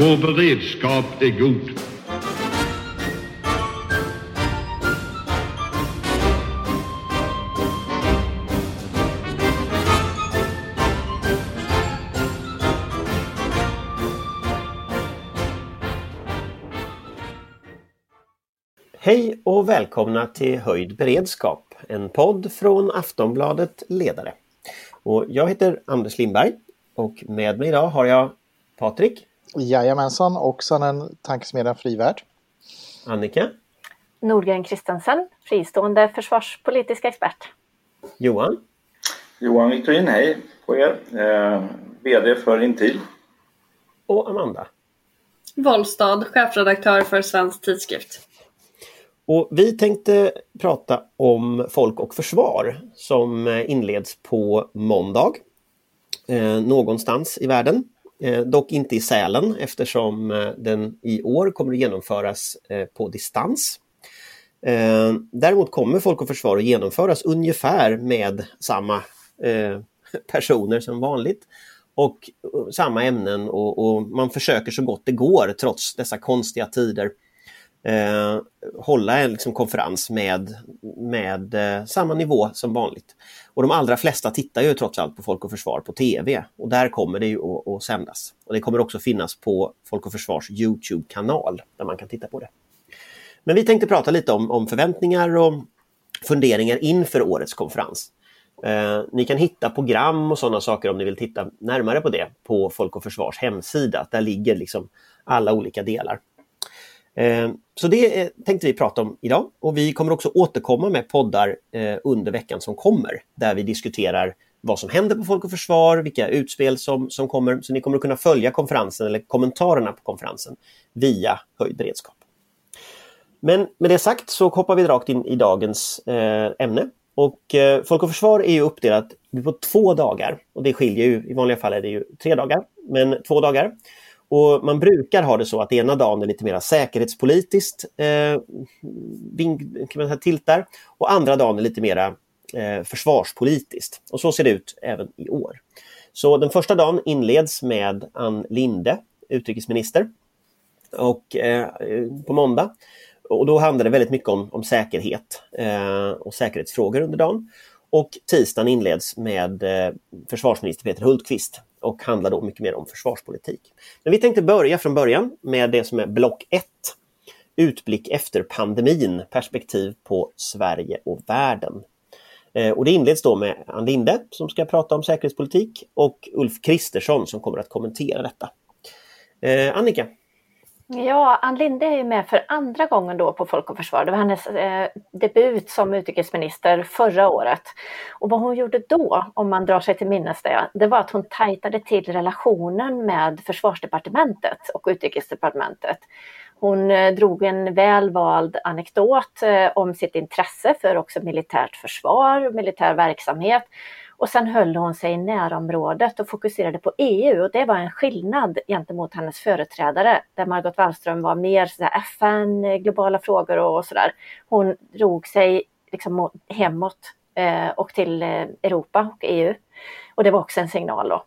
Vår beredskap är god. Hej och välkomna till Höjd beredskap, en podd från Aftonbladet Ledare. Och jag heter Anders Lindberg och med mig idag har jag Patrik. Jajamensan, och sen tankesmedjan Frivärd. Annika. Nordgren Kristensen, fristående försvarspolitisk expert. Johan. Johan Victorin, hej på er. Eh, VD för Intil. Och Amanda. Wollstad, chefredaktör för Svensk Tidskrift. Och vi tänkte prata om Folk och Försvar som inleds på måndag eh, någonstans i världen. Eh, dock inte i Sälen eftersom eh, den i år kommer att genomföras eh, på distans. Eh, däremot kommer Folk och Försvar att genomföras ungefär med samma eh, personer som vanligt och samma ämnen och, och man försöker så gott det går trots dessa konstiga tider eh, hålla en liksom, konferens med, med eh, samma nivå som vanligt. Och de allra flesta tittar ju trots allt på Folk och Försvar på TV och där kommer det ju att, att sändas. Och det kommer också finnas på Folk och Försvars Youtube-kanal där man kan titta på det. Men vi tänkte prata lite om, om förväntningar och funderingar inför årets konferens. Eh, ni kan hitta program och sådana saker om ni vill titta närmare på det på Folk och Försvars hemsida. Där ligger liksom alla olika delar. Eh, så det eh, tänkte vi prata om idag och vi kommer också återkomma med poddar eh, under veckan som kommer där vi diskuterar vad som händer på Folk och Försvar, vilka utspel som, som kommer. Så ni kommer att kunna följa konferensen eller kommentarerna på konferensen via höjd beredskap. Men med det sagt så hoppar vi rakt in i dagens ämne. Och Folk och Försvar är ju uppdelat på två dagar och det skiljer ju, i vanliga fall är det ju tre dagar, men två dagar. Och man brukar ha det så att ena dagen är lite mer säkerhetspolitiskt eh, kan man säga, tiltar och andra dagen är lite mer eh, försvarspolitiskt. Och så ser det ut även i år. Så den första dagen inleds med Ann Linde, utrikesminister, och, eh, på måndag. Och då handlar det väldigt mycket om, om säkerhet eh, och säkerhetsfrågor under dagen. Och tisdagen inleds med eh, försvarsminister Peter Hultqvist och handlar då mycket mer om försvarspolitik. Men vi tänkte börja från början med det som är block 1. Utblick efter pandemin, perspektiv på Sverige och världen. Eh, och det inleds då med Ann Linde som ska prata om säkerhetspolitik och Ulf Kristersson som kommer att kommentera detta. Eh, Annika? Ja, Ann Linde är med för andra gången då på Folk och Försvar. Det var hennes eh, debut som utrikesminister förra året. Och vad hon gjorde då, om man drar sig till minnes det, det var att hon tajtade till relationen med försvarsdepartementet och utrikesdepartementet. Hon eh, drog en väl vald anekdot eh, om sitt intresse för också militärt försvar, militär verksamhet och sen höll hon sig i närområdet och fokuserade på EU och det var en skillnad gentemot hennes företrädare där Margot Wallström var mer så FN, eh, globala frågor och sådär. Hon drog sig liksom hemåt eh, och till eh, Europa och EU. Och det var också en signal då.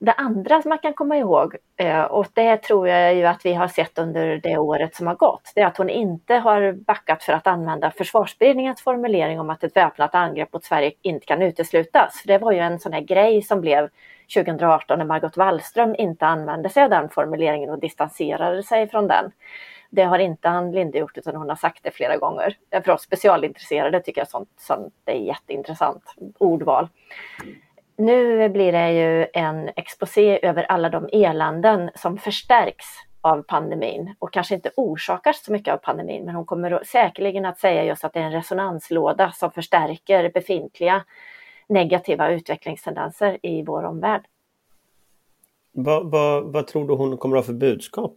Det andra som man kan komma ihåg, eh, och det tror jag ju att vi har sett under det året som har gått, det är att hon inte har backat för att använda försvarsberedningens formulering om att ett väpnat angrepp mot Sverige inte kan uteslutas. För det var ju en sån här grej som blev 2018 när Margot Wallström inte använde sig av den formuleringen och distanserade sig från den. Det har inte Ann Linde gjort utan hon har sagt det flera gånger. För oss specialintresserade tycker jag sånt, sånt är jätteintressant ordval nu blir det ju en exposé över alla de elanden som förstärks av pandemin och kanske inte orsakas så mycket av pandemin, men hon kommer säkerligen att säga just att det är en resonanslåda som förstärker befintliga negativa utvecklingstendenser i vår omvärld. Vad, vad, vad tror du hon kommer att ha för budskap?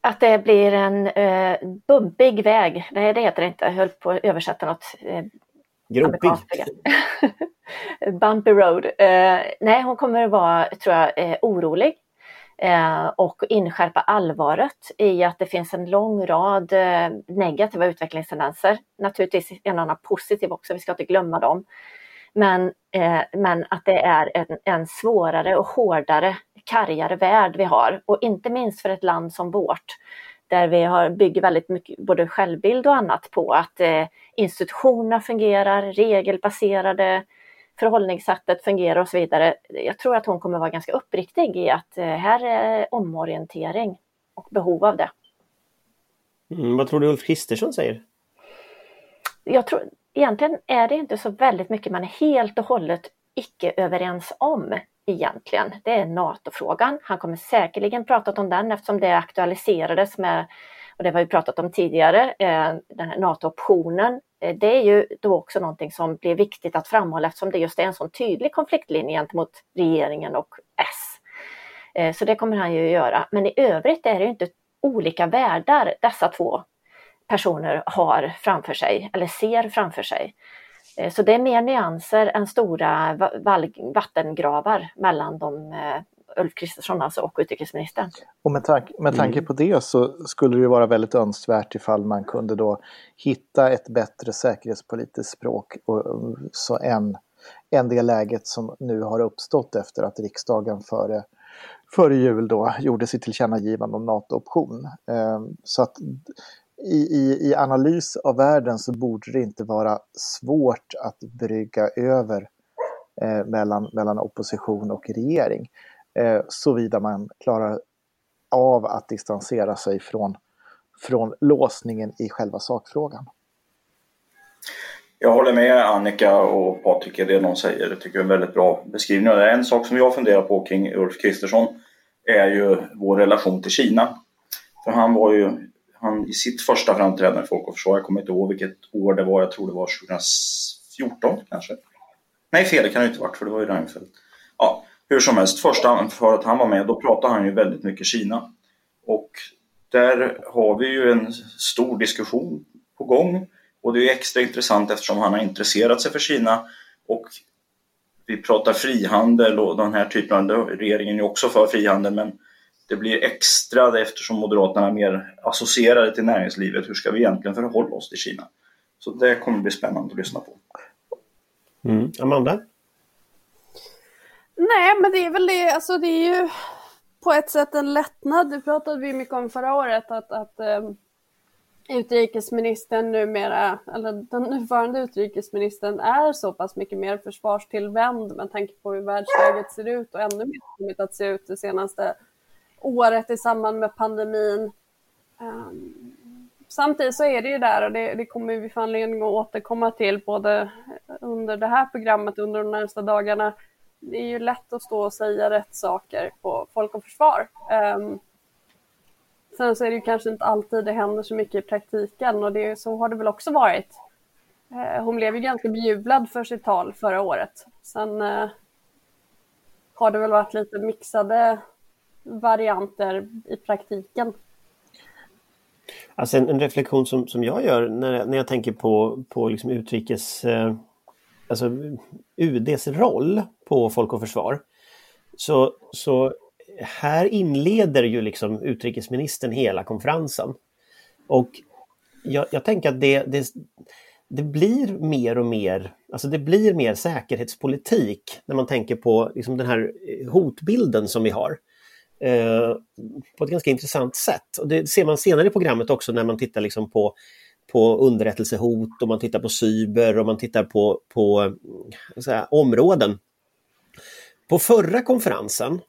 Att det blir en eh, bumpig väg, nej det heter det inte, jag höll på att översätta något eh, Gropig? Bumpy road. Eh, nej, hon kommer att vara, tror jag, eh, orolig eh, och inskärpa allvaret i att det finns en lång rad eh, negativa utvecklingstendenser. Naturligtvis en annan positiv också, vi ska inte glömma dem. Men, eh, men att det är en, en svårare och hårdare kargare värld vi har och inte minst för ett land som vårt där vi har, bygger väldigt mycket både självbild och annat på att eh, institutionerna fungerar, regelbaserade förhållningssättet fungerar och så vidare. Jag tror att hon kommer vara ganska uppriktig i att eh, här är omorientering och behov av det. Mm, vad tror du Ulf Kristersson säger? Jag tror, egentligen är det inte så väldigt mycket man är helt och hållet icke överens om egentligen. Det är NATO-frågan. Han kommer säkerligen pratat om den eftersom det aktualiserades med, och det har vi pratat om tidigare, eh, den här NATO-optionen. Eh, det är ju då också någonting som blir viktigt att framhålla eftersom det just är en sån tydlig konfliktlinje gentemot regeringen och S. Eh, så det kommer han ju göra. Men i övrigt är det ju inte olika världar dessa två personer har framför sig eller ser framför sig. Eh, så det är mer nyanser än stora vattengravar mellan de eh, Ulf Kristersson alltså och utrikesministern. Och med, tank med tanke mm. på det så skulle det vara väldigt önskvärt ifall man kunde då hitta ett bättre säkerhetspolitiskt språk och, så än, än det läget som nu har uppstått efter att riksdagen före, före jul då gjorde sitt tillkännagivande om NATO-option. Ehm, så att i, i, i analys av världen så borde det inte vara svårt att brygga över eh, mellan, mellan opposition och regering. Eh, såvida man klarar av att distansera sig från, från låsningen i själva sakfrågan. Jag håller med Annika och Patrik i det de säger. Det tycker jag är en väldigt bra beskrivning. En sak som jag funderar på kring Ulf Kristersson är ju vår relation till Kina. För han var ju han i sitt första framträdande i Folk och Försvar, jag kommer inte ihåg vilket år det var, jag tror det var 2014 kanske. Nej, fel det kan det inte varit för det var ju Reinfeldt. Ja, hur som helst, första för att han var med, då pratade han ju väldigt mycket Kina. Och där har vi ju en stor diskussion på gång och det är extra intressant eftersom han har intresserat sig för Kina och vi pratar frihandel och den här typen av, regeringen är också för frihandel men det blir extra eftersom Moderaterna är mer associerade till näringslivet. Hur ska vi egentligen förhålla oss till Kina? Så det kommer bli spännande att lyssna på. Mm. Amanda? Nej, men det är väl det, alltså det är ju på ett sätt en lättnad. Det pratade vi mycket om förra året, att, att um, utrikesministern numera, eller den nuvarande utrikesministern är så pass mycket mer försvarstillvänd med tanke på hur världsläget ser ut och ännu mer kommit att se ut det senaste året i samband med pandemin. Um, samtidigt så är det ju där och det, det kommer vi få anledning att återkomma till både under det här programmet under de närmsta dagarna. Det är ju lätt att stå och säga rätt saker på Folk och Försvar. Um, sen så är det ju kanske inte alltid det händer så mycket i praktiken och det, så har det väl också varit. Uh, hon blev ju ganska bejublad för sitt tal förra året. Sen uh, har det väl varit lite mixade varianter i praktiken. Alltså en, en, reflektion som, som jag gör när, när jag tänker på, på liksom utrikes, eh, alltså UDs roll på Folk och Försvar. Så, så här inleder ju liksom utrikesministern hela konferensen. Och jag, jag tänker att det, det, det blir mer och mer, alltså det blir mer säkerhetspolitik när man tänker på liksom den här hotbilden som vi har. Eh, på ett ganska intressant sätt. Och det ser man senare i programmet också när man tittar liksom på, på underrättelsehot och man tittar på cyber och man tittar på, på här, områden. På förra konferensen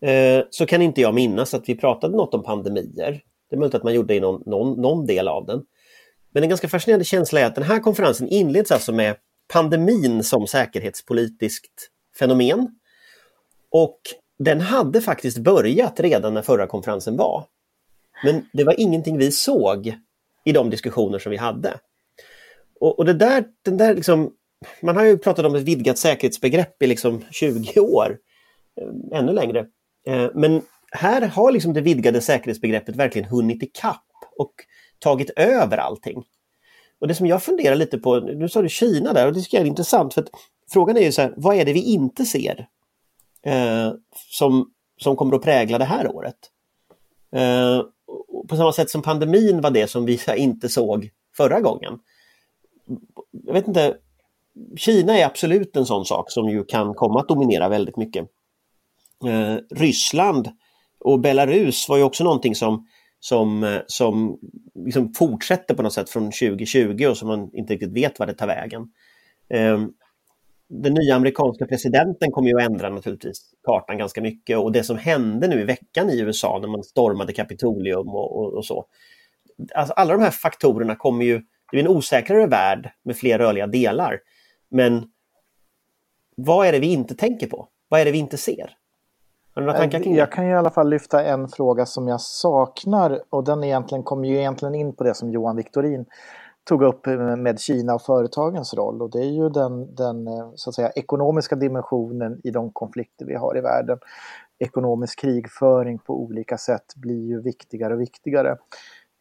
eh, så kan inte jag minnas att vi pratade något om pandemier. Det är möjligt att man gjorde i någon, någon, någon del av den. Men en ganska fascinerande känsla är att den här konferensen inleds alltså med pandemin som säkerhetspolitiskt fenomen. Och den hade faktiskt börjat redan när förra konferensen var. Men det var ingenting vi såg i de diskussioner som vi hade. Och, och det där, den där liksom, man har ju pratat om ett vidgat säkerhetsbegrepp i liksom 20 år, eh, ännu längre. Eh, men här har liksom det vidgade säkerhetsbegreppet verkligen hunnit ikapp och tagit över allting. Och det som jag funderar lite på, nu sa du Kina där och det tycker jag är intressant för att frågan är ju så här, vad är det vi inte ser? Eh, som, som kommer att prägla det här året. Eh, på samma sätt som pandemin var det som vi inte såg förra gången. Jag vet inte, Kina är absolut en sån sak som ju kan komma att dominera väldigt mycket. Eh, Ryssland och Belarus var ju också någonting som, som, eh, som liksom fortsätter på något sätt från 2020 och som man inte riktigt vet vad det tar vägen. Eh, den nya amerikanska presidenten kommer ju att ändra naturligtvis kartan ganska mycket och det som hände nu i veckan i USA när man stormade Kapitolium och, och, och så. Alltså alla de här faktorerna kommer ju, det är en osäkrare värld med fler rörliga delar. Men vad är det vi inte tänker på? Vad är det vi inte ser? Har du några tankar kring det? Jag kan i alla fall lyfta en fråga som jag saknar och den egentligen kommer ju egentligen in på det som Johan Victorin tog upp med Kina och företagens roll och det är ju den, den eh, så att säga, ekonomiska dimensionen i de konflikter vi har i världen. Ekonomisk krigföring på olika sätt blir ju viktigare och viktigare.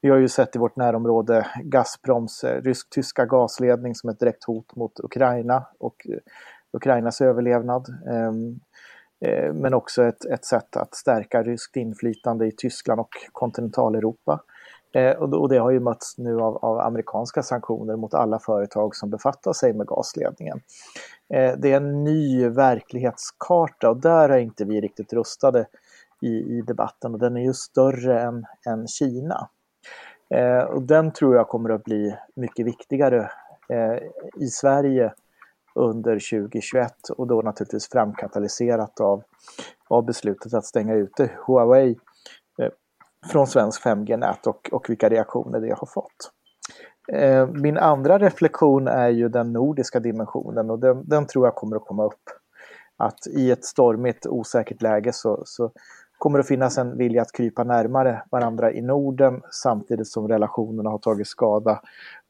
Vi har ju sett i vårt närområde Gazproms eh, rysk-tyska gasledning som ett direkt hot mot Ukraina och eh, Ukrainas överlevnad. Ehm, men också ett, ett sätt att stärka ryskt inflytande i Tyskland och kontinentaleuropa. Eh, och det har ju mötts nu av, av, amerikanska sanktioner mot alla företag som befattar sig med gasledningen. Eh, det är en ny verklighetskarta och där är inte vi riktigt rustade i, i debatten och den är ju större än, än Kina. Eh, och den tror jag kommer att bli mycket viktigare i Sverige under 2021 och då naturligtvis framkatalyserat av, av beslutet att stänga ute Huawei från svensk 5G-nät och, och vilka reaktioner det har fått. Eh, min andra reflektion är ju den nordiska dimensionen och den, den, tror jag kommer att komma upp. Att i ett stormigt osäkert läge så, så kommer att finnas en vilja att krypa närmare varandra i Norden samtidigt som relationerna har tagit skada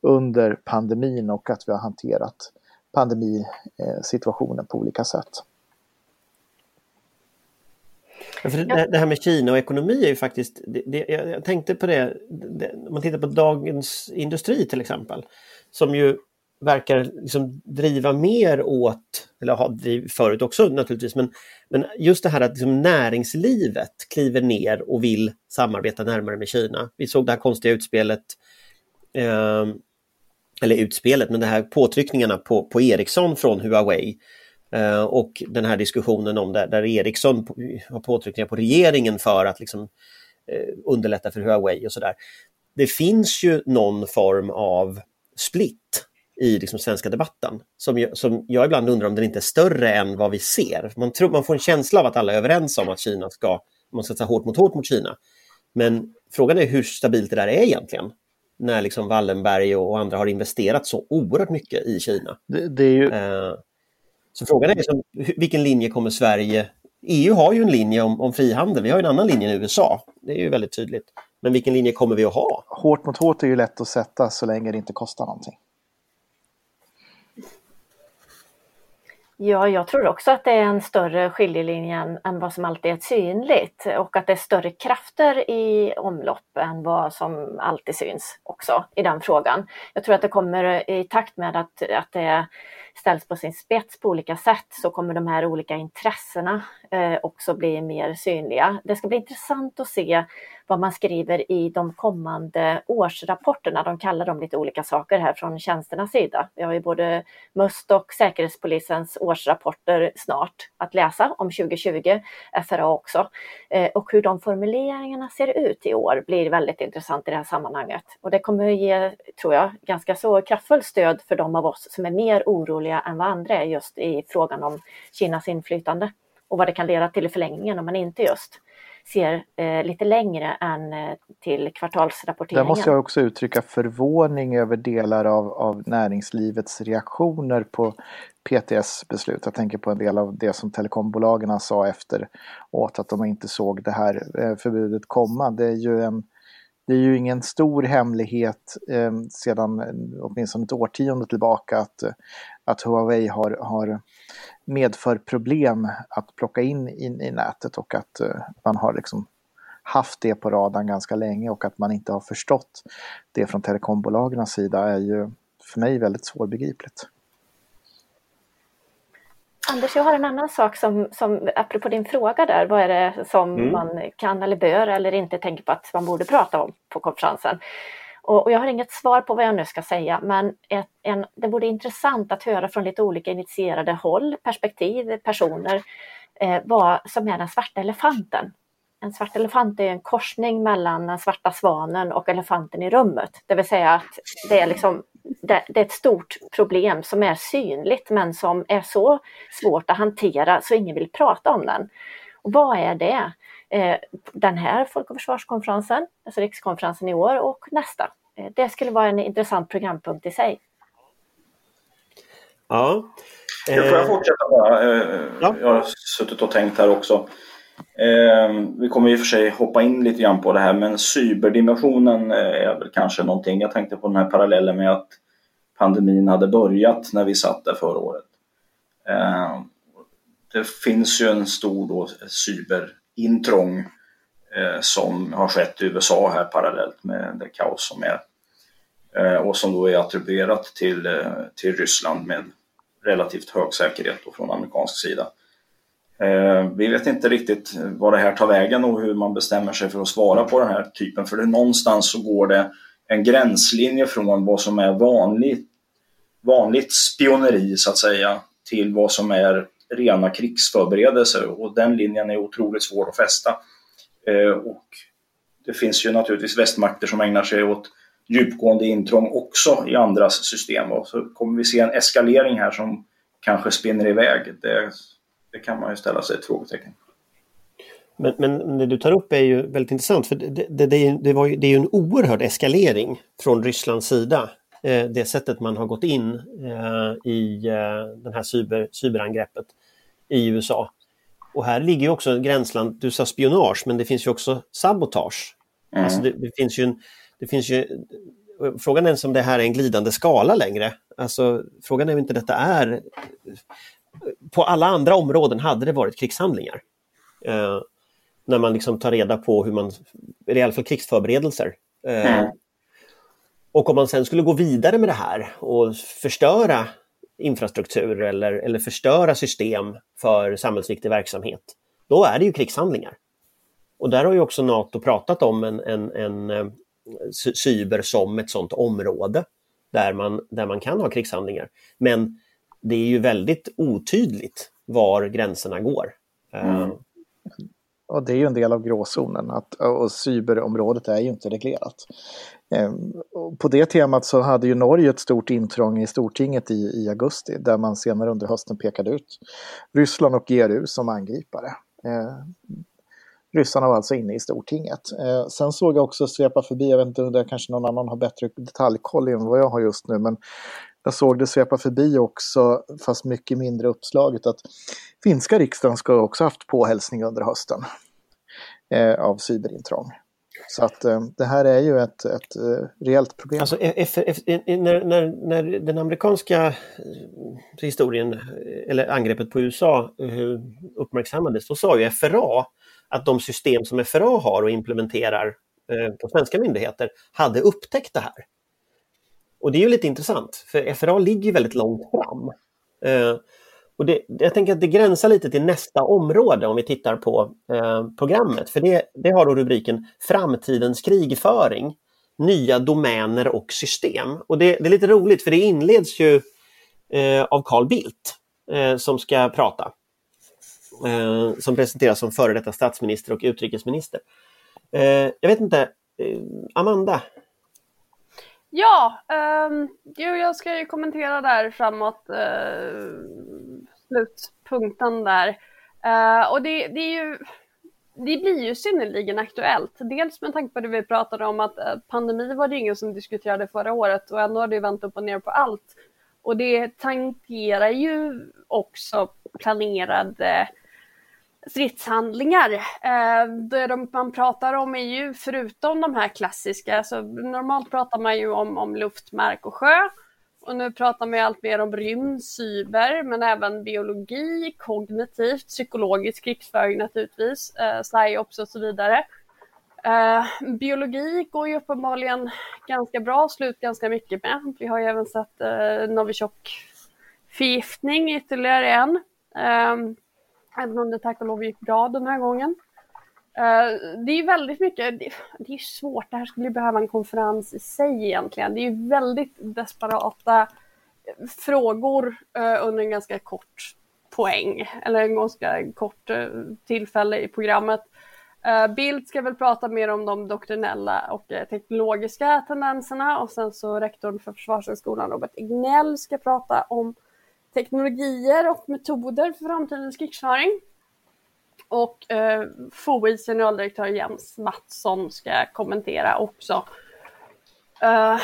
under pandemin och att vi har hanterat pandemisituationen på olika sätt. Ja, för det, det, här med Kina och ekonomi är ju faktiskt, det, det, jag tänkte på det, om man tittar på Dagens Industri till exempel, som ju verkar liksom driva mer åt, eller har drivit förut också naturligtvis, men, men just det här att liksom näringslivet kliver ner och vill samarbeta närmare med Kina. Vi såg det här konstiga utspelet, eh, eller utspelet, men det här påtryckningarna på, på Ericsson från Huawei och den här diskussionen om där, där Ericsson har påtryckningar på regeringen för att liksom, eh, underlätta för Huawei och sådär. Det finns ju någon form av split i liksom svenska debatten. Som jag, som jag ibland undrar om den inte är större än vad vi ser. Man, tror, man får en känsla av att alla är överens om att Kina ska, man ska ta hårt mot hårt mot Kina. Men frågan är hur stabilt det där är egentligen. När liksom Wallenberg och andra har investerat så oerhört mycket i Kina. Det, det är ju... eh, så frågan är liksom, vilken linje kommer Sverige... EU har ju en linje om, om frihandel, vi har en annan linje än USA. Det är ju väldigt tydligt. Men vilken linje kommer vi att ha? Hårt mot hårt är ju lätt att sätta så länge det inte kostar någonting. Ja, jag tror också att det är en större skiljelinje än vad som alltid är synligt och att det är större krafter i omlopp än vad som alltid syns också i den frågan. Jag tror att det kommer i takt med att, att det ställs på sin spets på olika sätt så kommer de här olika intressena eh, också bli mer synliga. Det ska bli intressant att se vad man skriver i de kommande årsrapporterna. De kallar dem lite olika saker här från tjänsternas sida. Vi har ju både MUST och Säkerhetspolisens årsrapporter snart att läsa om 2020, FRA också. Eh, och hur de formuleringarna ser ut i år blir väldigt intressant i det här sammanhanget. Och det kommer ge, tror jag, ganska så kraftfullt stöd för de av oss som är mer oroliga än vad andra är just i frågan om Kinas inflytande och vad det kan leda till i förlängningen om man inte just ser eh, lite längre än eh, till kvartalsrapporteringen. Där måste jag också uttrycka förvåning över delar av, av näringslivets reaktioner på PTS beslut. Jag tänker på en del av det som telekombolagen sa efteråt att de inte såg det här eh, förbudet komma. Det är ju en det är ju ingen stor hemlighet eh, sedan eh, åtminstone ett årtionde tillbaka att, eh, att Huawei har, har medför problem att plocka in, in i nätet och att eh, man har liksom haft det på radarn ganska länge och att man inte har förstått det från telekombolagens sida är ju för mig väldigt svårbegripligt. Anders, jag har en annan sak som, som apropå din fråga där, vad är det som mm. man kan eller bör eller inte tänka på att man borde prata om på konferensen? Och, och jag har inget svar på vad jag nu ska säga, men ett, en, det vore intressant att höra från lite olika initierade håll, perspektiv, personer, eh, vad som är den svarta elefanten. En svart elefant är en korsning mellan den svarta svanen och elefanten i rummet. Det vill säga att det är, liksom, det, det är ett stort problem som är synligt men som är så svårt att hantera så ingen vill prata om den. Och vad är det? Eh, den här Folk och försvarskonferensen, alltså rikskonferensen i år och nästa. Eh, det skulle vara en intressant programpunkt i sig. Ja. Eh, får jag fortsätta bara? Ja. Jag har suttit och tänkt här också. Ehm, vi kommer i och för sig hoppa in lite grann på det här men cyberdimensionen eh, är väl kanske någonting. Jag tänkte på den här parallellen med att pandemin hade börjat när vi satt där förra året. Ehm, det finns ju en stor då, cyberintrång eh, som har skett i USA här parallellt med det kaos som är eh, och som då är attribuerat till, eh, till Ryssland med relativt hög säkerhet från amerikansk sida. Eh, vi vet inte riktigt vad det här tar vägen och hur man bestämmer sig för att svara på den här typen för det, någonstans så går det en gränslinje från vad som är vanligt, vanligt spioneri så att säga till vad som är rena krigsförberedelser och den linjen är otroligt svår att fästa. Eh, och det finns ju naturligtvis västmakter som ägnar sig åt djupgående intrång också i andras system. Och så kommer vi se en eskalering här som kanske spinner iväg. Det, det kan man ju ställa sig ett frågetecken. Men, men det du tar upp är ju väldigt intressant för det, det, det, det, var ju, det är ju en oerhörd eskalering från Rysslands sida. Eh, det sättet man har gått in eh, i eh, det här cyber, cyberangreppet i USA. Och här ligger också gränsland, du sa spionage, men det finns ju också sabotage. Mm. Alltså det, det, finns ju en, det finns ju, frågan är om det här är en glidande skala längre. Alltså, frågan är om inte detta är... På alla andra områden hade det varit krigshandlingar. Eh, när man liksom tar reda på hur man, eller i alla fall krigsförberedelser. Eh, mm. Och om man sen skulle gå vidare med det här och förstöra infrastruktur eller, eller förstöra system för samhällsviktig verksamhet, då är det ju krigshandlingar. Och där har ju också Nato pratat om en, en, en, eh, cyber som ett sådant område där man, där man kan ha krigshandlingar. Men det är ju väldigt otydligt var gränserna går. Mm. Uh, och det är ju en del av gråzonen att, och cyberområdet är ju inte reglerat. Ehm, på det temat så hade ju Norge ett stort intrång i Stortinget i, i augusti där man senare under hösten pekade ut Ryssland och GRU som angripare. Ehm, ryssarna var alltså inne i Stortinget. Ehm, sen såg jag också svepa förbi, jag vet inte, där kanske någon annan har bättre detaljkoll än vad jag har just nu, men jag såg det svepa förbi också, fast mycket mindre uppslaget, att finska riksdagen ska också haft påhälsning under hösten eh, av cyberintrång. Så att eh, det här är ju ett, ett eh, reellt problem. Alltså, e- e- e- när, när, när den amerikanska eh, historien, eh, eller angreppet på USA eh, uppmärksammades, då sa ju FRA att de system som FRA har och implementerar på svenska myndigheter hade upptäckt det här. Och det är ju lite intressant, för FRA ligger väldigt långt fram. Eh, och det, jag tänker att det gränsar lite till nästa område om vi tittar på eh, programmet. För det, det har då rubriken Framtidens krigföring, nya domäner och system. Och det, det är lite roligt för det inleds ju eh, av Carl Bildt eh, som ska prata. Eh, som presenteras som före detta statsminister och utrikesminister. Eh, jag vet inte, eh, Amanda, Ja, um, jag ska ju kommentera där framåt uh, slutpunkten där. Uh, och det, det, är ju, det blir ju synnerligen aktuellt. Dels med tanke på det vi pratade om att eh, pandemi var det ingen som diskuterade förra året och ändå har det vänt upp och ner på allt. Och det tangerar ju också planerade stridshandlingar. Eh, det de, man pratar om är ju, förutom de här klassiska, så normalt pratar man ju om, om luft, mark och sjö. Och nu pratar man ju allt mer om rymd, cyber, men även biologi, kognitivt, psykologisk krigsföring naturligtvis, eh, psyops och så vidare. Eh, biologi går ju uppenbarligen ganska bra, slut ganska mycket med. Vi har ju även sett eh, Novichok-förgiftning, ytterligare en. Eh, Även om det tack och lov gick bra den här gången. Eh, det är väldigt mycket, det, är svårt, det här skulle behöva en konferens i sig egentligen. Det är ju väldigt desperata frågor eh, under en ganska kort poäng, eller en ganska kort eh, tillfälle i programmet. Bild Bildt ska väl prata mer om de doktrinella och teknologiska tendenserna och sen så rektorn för Försvarshögskolan Robert Ignell ska prata om teknologier och metoder för framtidens krigsföring. Och eh, FOIs generaldirektör Jens Mattsson ska kommentera också. Eh,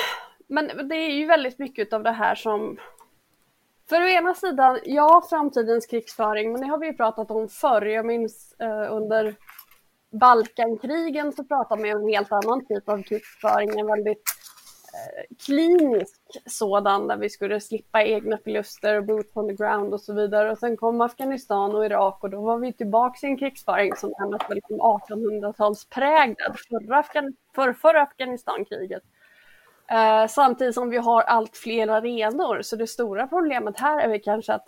men det är ju väldigt mycket av det här som för å ena sidan, ja, framtidens krigsföring, men det har vi ju pratat om förr. Jag minns eh, under Balkankrigen så pratade man om en helt annan typ av krigsföring, en väldigt Eh, klinisk sådan där vi skulle slippa egna förluster och boots on the ground och så vidare. Och sen kom Afghanistan och Irak och då var vi tillbaka i en krigsföring som annars var liksom 1800-talspräglad, förra, Afgan för, förra Afghanistankriget. Eh, samtidigt som vi har allt fler arenor, så det stora problemet här är väl kanske att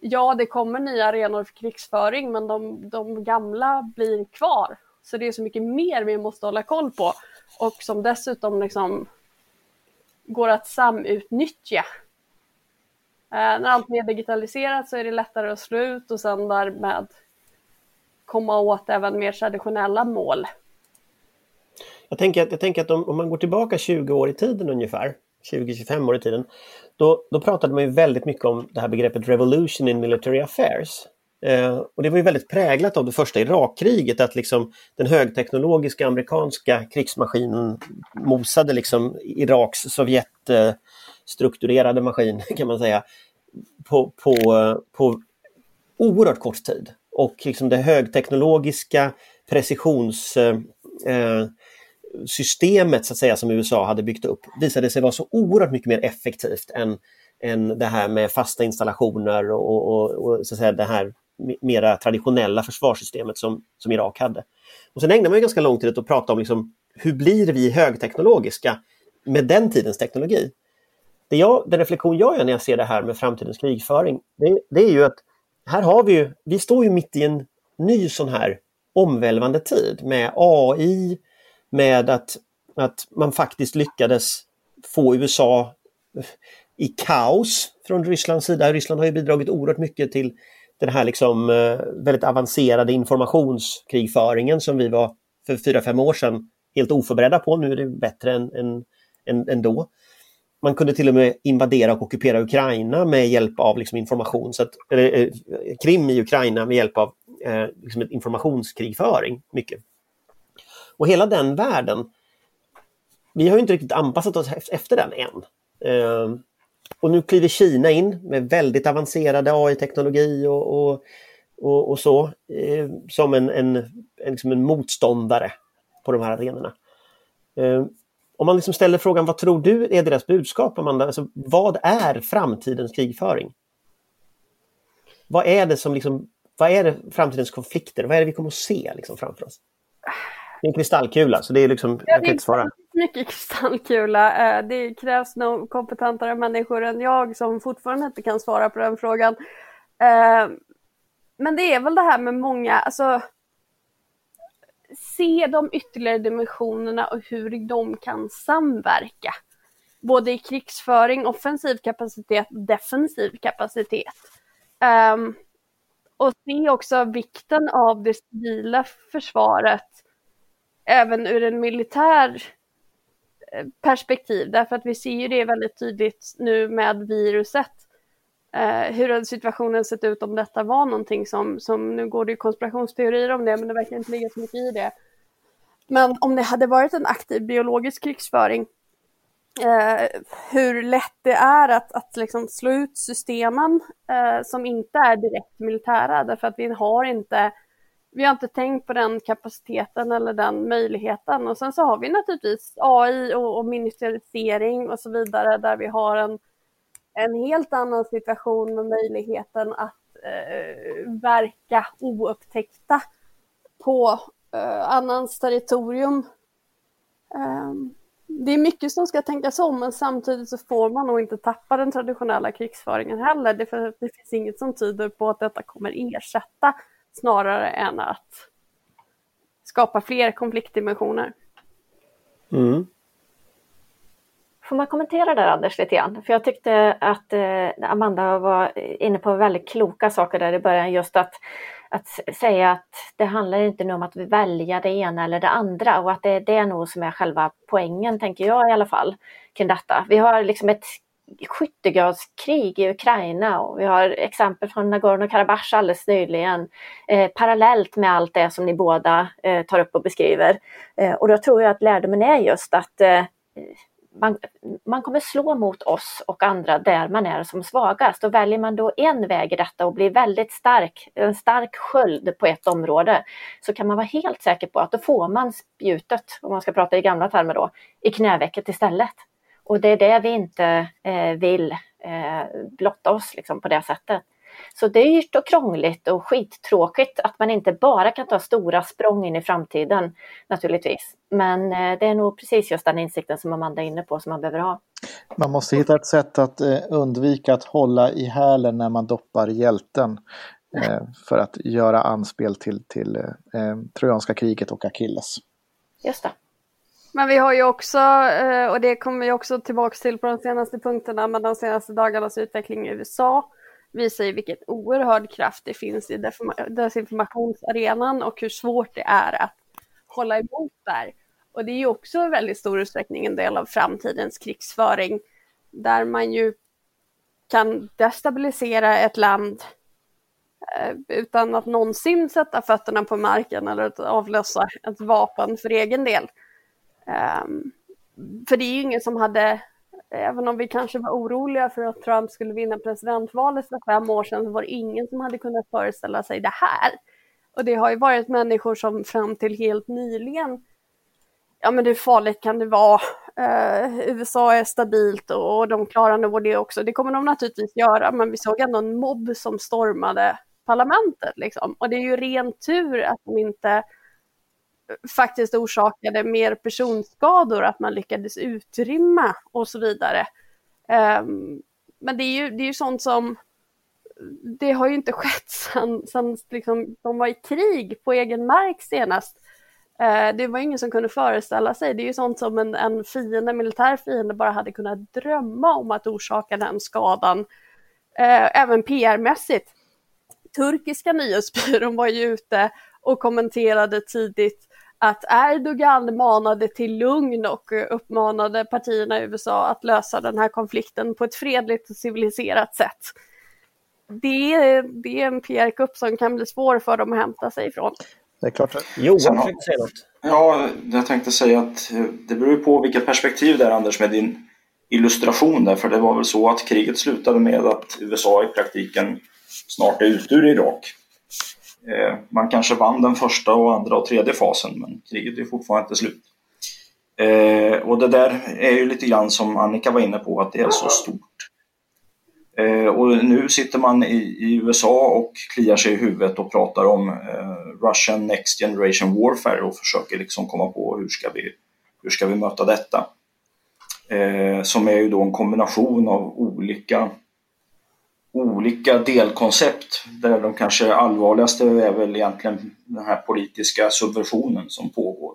ja, det kommer nya arenor för krigsföring, men de, de gamla blir kvar. Så det är så mycket mer vi måste hålla koll på och som dessutom liksom går att samutnyttja. Eh, när allt mer digitaliserat så är det lättare att slå ut och sen därmed komma åt även mer traditionella mål. Jag tänker att, jag tänker att om, om man går tillbaka 20 år i tiden ungefär, 20-25 år i tiden, då, då pratade man ju väldigt mycket om det här begreppet revolution in military affairs. Eh, och det var ju väldigt präglat av det första Irakkriget, att liksom den högteknologiska amerikanska krigsmaskinen mosade liksom Iraks Sovjetstrukturerade eh, maskin kan man säga på, på, på oerhört kort tid. Och liksom det högteknologiska precisionssystemet eh, eh så att säga som USA hade byggt upp visade sig vara så oerhört mycket mer effektivt än, än det här med fasta installationer och, och, och så att säga det här mera traditionella försvarssystemet som, som Irak hade. Och sen ägnar man ganska lång tid åt att prata om liksom, hur blir vi högteknologiska med den tidens teknologi. Det jag, den reflektion jag gör när jag ser det här med framtidens krigföring, det, det är ju att här har vi ju, vi står ju mitt i en ny sån här omvälvande tid med AI, med att, att man faktiskt lyckades få USA i kaos från Rysslands sida. Ryssland har ju bidragit oerhört mycket till den här liksom eh, väldigt avancerade informationskrigföringen som vi var för fyra fem år sedan helt oförberedda på. Nu är det bättre än, än, än, än då. Man kunde till och med invadera och ockupera Ukraina med hjälp av liksom information, så att, eller, eh, Krim i Ukraina med hjälp av eh, liksom informationskrigföring. Mycket. Och hela den världen, vi har inte riktigt anpassat oss efter den än. Eh, och nu kliver Kina in med väldigt avancerade AI-teknologi och, och, och, och, så eh, som en, en, en, liksom en motståndare på de här arenorna. Eh, om man liksom ställer frågan, vad tror du är deras budskap, Amanda? Alltså, vad är framtidens krigföring? Vad är det som liksom, vad är det framtidens konflikter? Vad är det vi kommer att se liksom framför oss? Det är en kristallkula, så det är liksom, jag kan inte svara mycket kristallkula. Eh, det krävs nog kompetentare människor än jag som fortfarande inte kan svara på den frågan. Eh, men det är väl det här med många, alltså se de ytterligare dimensionerna och hur de kan samverka. Både i krigsföring, offensiv kapacitet, defensiv kapacitet. Um, och se också vikten av det civila försvaret även ur en militär Eh, perspektiv, därför att vi ser ju det väldigt tydligt nu med viruset. Eh, hur hade situationen sett ut om detta var någonting som, som, nu går det ju konspirationsteorier om det, men det verkar inte ligga så mycket i det. Men om det hade varit en aktiv biologisk krigsföring, eh, hur lätt det är att, att liksom slå ut systemen eh, som inte är direkt militära, därför att vi har inte vi har inte tänkt på den kapaciteten eller den möjligheten. Och sen så har vi naturligtvis AI och, och ministerialisering och så vidare där vi har en, en helt annan situation med möjligheten att eh, verka oupptäckta på eh, annans territorium. Eh, det är mycket som ska tänkas om men samtidigt så får man nog inte tappa den traditionella krigsföringen heller. Det, för, det finns inget som tyder på att detta kommer ersätta snarare än att skapa fler konfliktdimensioner. Mm. Får man kommentera där Anders lite grann? För jag tyckte att eh, Amanda var inne på väldigt kloka saker där i början. Just att, att säga att det handlar inte nu om att välja det ena eller det andra och att det är det nog som är själva poängen, tänker jag i alla fall, kring detta. Vi har liksom ett skyttegravskrig i Ukraina och vi har exempel från Nagorno-Karabach alldeles nyligen eh, parallellt med allt det som ni båda eh, tar upp och beskriver. Eh, och då tror jag att lärdomen är just att eh, man, man kommer slå mot oss och andra där man är som svagast. Och väljer man då en väg i detta och blir väldigt stark, en stark sköld på ett område, så kan man vara helt säker på att då får man spjutet, om man ska prata i gamla termer då, i knävecket istället. Och det är det vi inte eh, vill eh, blotta oss liksom, på det sättet. Så dyrt och krångligt och skittråkigt att man inte bara kan ta stora språng in i framtiden naturligtvis. Men eh, det är nog precis just den insikten som Amanda är inne på som man behöver ha. Man måste hitta ett sätt att undvika att hålla i hälen när man doppar hjälten. För att göra anspel till, till Trojanska kriget och Achilles. Just det. Men vi har ju också, eh, och det kommer vi också tillbaka till på de senaste punkterna, men de senaste dagarnas utveckling i USA visar ju vilket oerhörd kraft det finns i desinformationsarenan och hur svårt det är att hålla emot där. Och det är ju också i väldigt stor utsträckning en del av framtidens krigsföring där man ju kan destabilisera ett land eh, utan att någonsin sätta fötterna på marken eller att avlösa ett vapen för egen del. Um, för det är ju ingen som hade, även om vi kanske var oroliga för att Trump skulle vinna presidentvalet för fem år sedan, så var det ingen som hade kunnat föreställa sig det här. Och det har ju varit människor som fram till helt nyligen, ja men hur farligt kan det vara? Ehm, uh, USA är stabilt och de klarar nog det också. Det kommer de naturligtvis göra, men vi såg ändå en mobb som stormade parlamentet liksom. Och det är ju ren tur att de inte faktiskt orsakade mer personskador, att man lyckades utrymma och så vidare. Um, men det är, ju, det är ju sånt som, det har ju inte skett sedan, sedan liksom, de var i krig på egen mark senast. Uh, det var ingen som kunde föreställa sig, det är ju sånt som en, en fiende, militär fiende bara hade kunnat drömma om att orsaka den skadan. Uh, även PR-mässigt. Turkiska nyhetsbyrån var ju ute och kommenterade tidigt att Erdogan manade till lugn och uppmanade partierna i USA att lösa den här konflikten på ett fredligt och civiliserat sätt. Det är, det är en PR-kupp som kan bli svår för dem att hämta sig ifrån. Det är klart. Johan försökte säga något. Ja, jag tänkte säga att eh, det beror på vilket perspektiv det är Anders med din illustration där. För det var väl så att kriget slutade med att USA i praktiken snart är ute ur Irak. Eh, man kanske vann den första och andra och tredje fasen men kriget är fortfarande inte slut. Eh, och det där är ju lite grann som Annika var inne på att det är så stort. Eh, och nu sitter man i, i, USA och kliar sig i huvudet och pratar om eh, Russian Next Generation Warfare och försöker liksom komma på hur ska vi, hur ska vi möta detta. Eh, som är ju då en kombination av olika olika delkoncept där de kanske allvarligaste är väl egentligen den här politiska subversionen som pågår.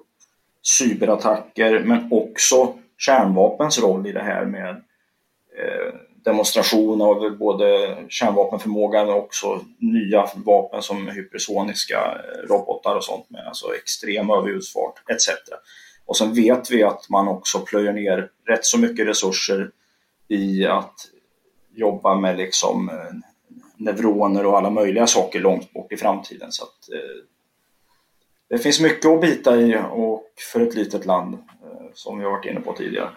Cyberattacker men också kärnvapens roll i det här med eh, demonstration av både kärnvapenförmågan och också nya vapen som hypersoniska eh, robotar och sånt med alltså extrem överljudsfart etc. Och sen vet vi att man också plöjer ner rätt så mycket resurser i att jobba med liksom eh, neuroner och alla möjliga saker långt bort i framtiden. Så att, eh, det finns mycket att bita i och för ett litet land eh, som vi har varit inne på tidigare.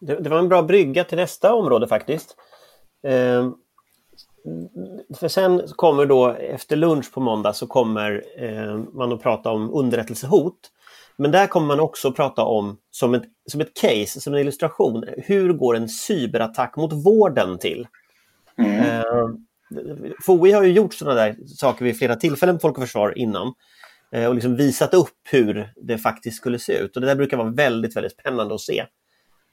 Det, det var en bra brygga till nästa område faktiskt. Eh, för sen kommer då efter lunch på måndag så kommer eh, man att prata om underrättelsehot. Men där kommer man också prata om som ett, som ett case, som en illustration, hur går en cyberattack mot vården till? Mm. Eh, FOI har ju gjort sådana där saker vid flera tillfällen på Folk och Försvar innan eh, och liksom visat upp hur det faktiskt skulle se ut. Och Det där brukar vara väldigt, väldigt spännande att se.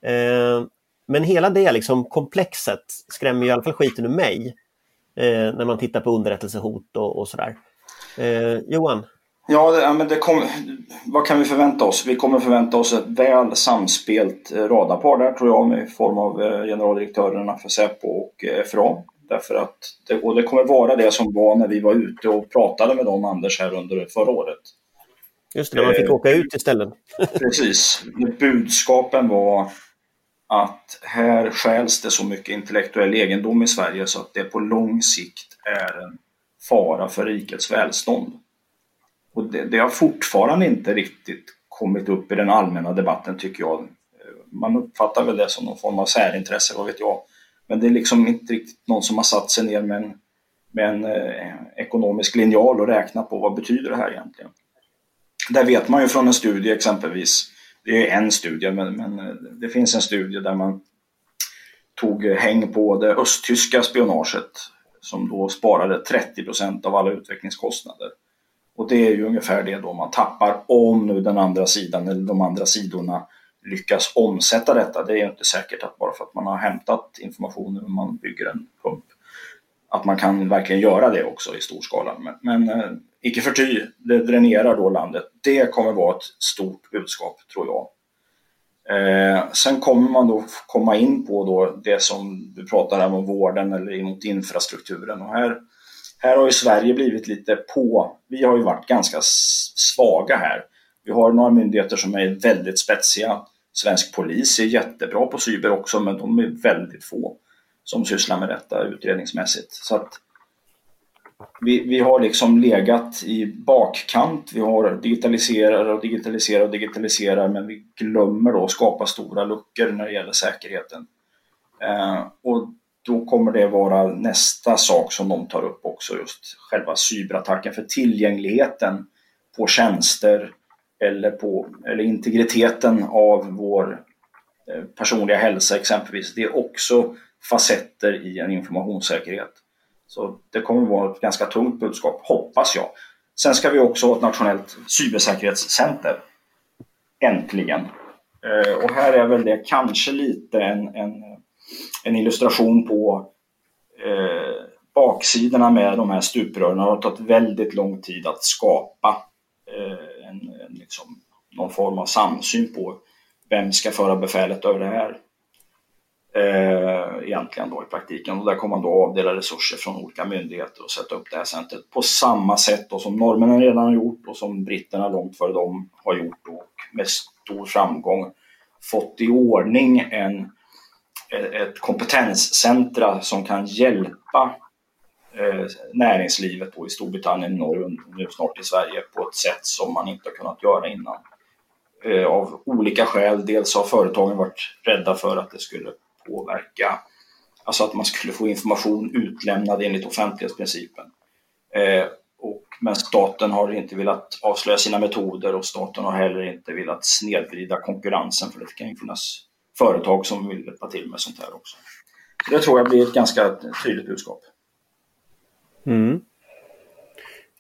Eh, men hela det liksom komplexet skrämmer i alla fall skiten ur mig eh, när man tittar på underrättelsehot och, och sådär. Eh, Johan? Ja, det, men det kom, vad kan vi förvänta oss? Vi kommer förvänta oss ett väl samspelt eh, radarpar där tror jag med form av eh, generaldirektörerna för Säpo och eh, FRA. Därför att det, och det kommer vara det som var när vi var ute och pratade med dem, Anders, här under förra året. Just det, när man fick åka ut istället. Precis. Budskapen var att här skäls det så mycket intellektuell egendom i Sverige så att det på lång sikt är en fara för rikets välstånd. Och det, det har fortfarande inte riktigt kommit upp i den allmänna debatten tycker jag. Eh, man uppfattar väl det som någon form av särintresse, vad vet jag. Men det är liksom inte riktigt någon som har satt sig ner med en, med en eh, ekonomisk linjal och räknat på vad betyder det här egentligen. Där vet man ju från en studie exempelvis, det är en studie, men, men eh, det finns en studie där man tog häng på det östtyska spionaget som då sparade 30 procent av alla utvecklingskostnader. Och det är ju ungefär det då man tappar om nu den andra sidan eller de andra sidorna lyckas omsätta detta. Det är ju inte säkert att bara för att man har hämtat informationen och man bygger en pump att man kan verkligen göra det också i stor skala. Men, men eh, icke förty, det dränerar då landet. Det kommer vara ett stort budskap tror jag. Eh, sen kommer man då komma in på då det som du pratar om, vården eller mot infrastrukturen. Och här här har ju Sverige blivit lite på. Vi har ju varit ganska svaga här. Vi har några myndigheter som är väldigt spetsiga. Svensk polis är jättebra på cyber också, men de är väldigt få som sysslar med detta utredningsmässigt. Så att vi, vi har liksom legat i bakkant. Vi har digitaliserat och digitaliserat och digitaliserat, men vi glömmer då att skapa stora luckor när det gäller säkerheten. Eh, och då kommer det vara nästa sak som de tar upp också, just själva cyberattacken. För tillgängligheten på tjänster eller, på, eller integriteten av vår eh, personliga hälsa exempelvis, det är också facetter i en informationssäkerhet. Så det kommer vara ett ganska tungt budskap, hoppas jag. Sen ska vi också ha ett nationellt cybersäkerhetscenter. Äntligen. Eh, och här är väl det kanske lite en, en en illustration på eh, baksidorna med de här stuprören. Det har tagit väldigt lång tid att skapa eh, en, en, liksom, någon form av samsyn på vem ska föra befälet över det här. Eh, egentligen då i praktiken. Och där kommer man då avdela resurser från olika myndigheter och sätta upp det här centret på samma sätt då som norrmännen redan har gjort och som britterna långt före dem har gjort och med stor framgång fått i ordning en ett kompetenscentra som kan hjälpa eh, näringslivet näringslivet i Storbritannien och nu snart i Sverige på ett sätt som man inte har kunnat göra innan. Eh, av olika skäl. Dels har företagen varit rädda för att det skulle påverka, alltså att man skulle få information utlämnad enligt offentlighetsprincipen. Eh, och, men staten har inte velat avslöja sina metoder och staten har heller inte velat snedvrida konkurrensen för det kan ju finnas företag som vill hjälpa till med sånt här också. Så det tror jag blir ett ganska tydligt budskap. Mm.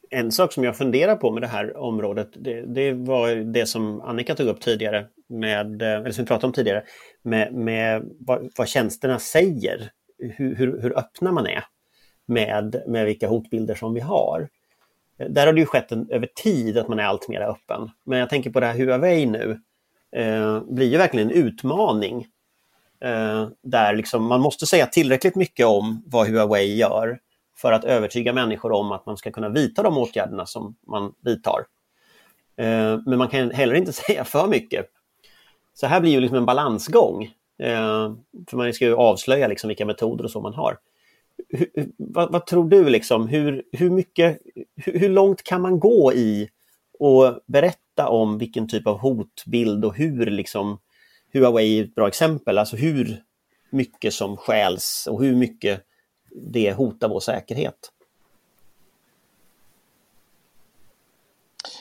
En sak som jag funderar på med det här området, det, det, var det som Annika tog upp tidigare, med, eller som vi pratade om tidigare, med, med vad, vad tjänsterna säger, hur, hur, hur öppna man är med, med vilka hotbilder som vi har. Där har det ju skett en, över tid att man är allt mer öppen. Men jag tänker på det här Huawei nu, eh, blir ju verkligen en utmaning. Eh, där liksom man måste säga tillräckligt mycket om vad Huawei gör för att övertyga människor om att man ska kunna vidta de åtgärderna som man vidtar. Eh, men man kan heller inte säga för mycket. Så här blir ju liksom en balansgång. Eh, för man ska ju avslöja liksom vilka metoder och så man har. Hur, vad, vad, tror du, liksom, hur, hur, mycket, hur, hur långt kan man gå i att berätta berätta om vilken typ av hotbild och hur liksom Huawei är ett bra exempel, alltså hur mycket som skäls och hur mycket det hotar vår säkerhet.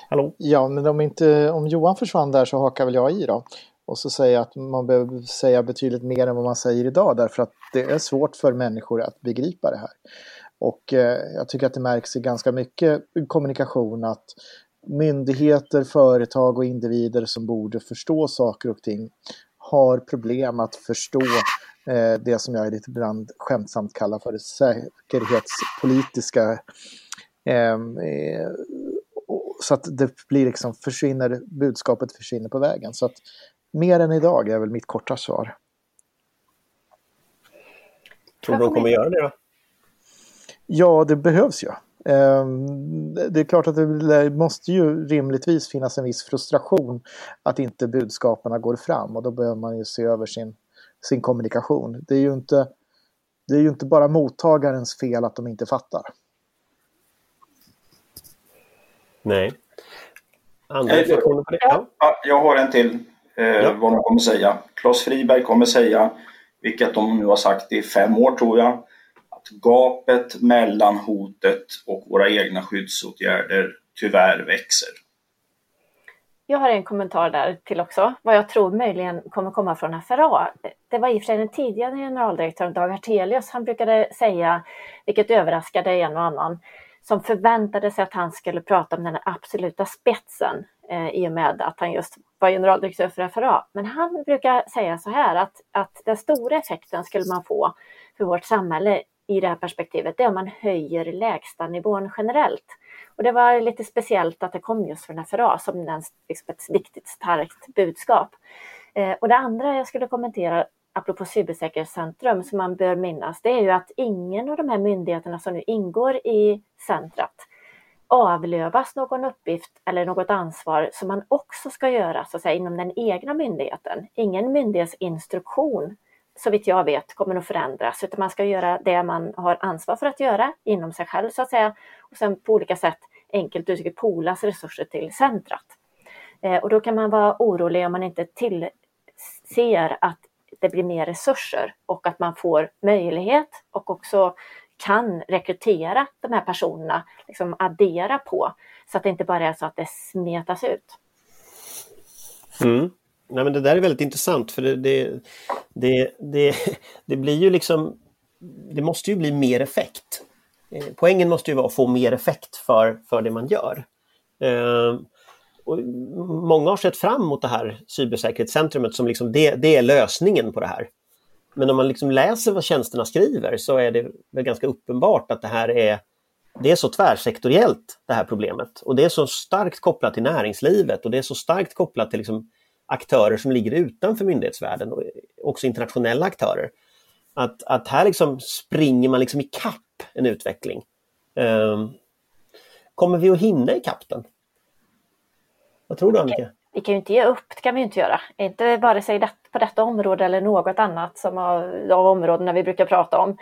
Hallå? Ja, men om, inte, om Johan försvann där så hakar väl jag i då. Och så säger jag att man behöver säga betydligt mer än vad man säger idag därför att det är svårt för människor att begripa det här. Och eh, jag tycker att det märks i ganska mycket kommunikation att myndigheter, företag och individer som borde förstå saker och ting har problem att förstå eh, det som jag lite ibland skämtsamt kallar för det säkerhetspolitiska ehm, eh, så att det blir liksom försvinner, budskapet försvinner på vägen. Så att mer än idag är väl mitt korta svar. Tror du de kommer göra det då? Ja, det behövs ju. Ehm, det är klart att det måste ju rimligtvis finnas en viss frustration att inte budskapen går fram och då behöver man ju se över sin, sin kommunikation. Det är ju inte, det är ju inte bara mottagarens fel att de inte fattar. Nej. Andra reflektioner på det? Ja. Jag har en till eh, ja. vad de kommer säga. Claes Friberg kommer säga, vilket de nu har sagt i fem år tror jag, att gapet mellan hotet och våra egna skyddsåtgärder tyvärr växer. Jag har en kommentar där till också, vad jag tror möjligen kommer komma från FRA. Det var i och för sig den tidigare generaldirektören Dag Hartelius, han brukade säga, vilket överraskade en och annan, som förväntade sig att han skulle prata om den absoluta spetsen eh, i och med att han just var generaldirektör för FRA. Men han brukar säga så här att, att den stora effekten skulle man få för vårt samhälle i det här perspektivet, det är om man höjer lägstanivån generellt. Och det var lite speciellt att det kom just från FRA som den, liksom ett viktigt starkt budskap. Eh, och det andra jag skulle kommentera apropå cybersäkerhetscentrum som man bör minnas, det är ju att ingen av de här myndigheterna som nu ingår i centret avlövas någon uppgift eller något ansvar som man också ska göra så att säga, inom den egna myndigheten. Ingen myndighetsinstruktion så vitt jag vet kommer att förändras utan man ska göra det man har ansvar för att göra inom sig själv så att säga och sen på olika sätt enkelt uttryckt polas resurser till centrat. Eh, och då kan man vara orolig om man inte tillser att det blir mer resurser och att man får möjlighet och också kan rekrytera de här personerna, liksom addera på så att det inte bara är så att det smetas ut. Mm. Nej, men det där är väldigt intressant för det, det, det, det, det blir ju liksom, det måste ju bli mer effekt. Eh, poängen måste ju vara att få mer effekt för, för det man gör. Eh, och många har sett fram emot det här cybersäkerhetscentrumet som liksom det, det är lösningen på det här. Men om man liksom läser vad tjänsterna skriver så är det väl ganska uppenbart att det här är det är så tvärsektoriellt det här problemet och det är så starkt kopplat till näringslivet och det är så starkt kopplat till liksom aktörer som ligger utanför myndighetsvärlden och också internationella aktörer. Att, att här liksom springer man liksom i kapp en utveckling. Um, kommer vi att hinna i kapp den? Vad tror du Annika? Vi kan ju inte ge upp, det kan vi inte göra. Inte vare sig på detta område eller något annat som av, av områdena vi brukar prata om.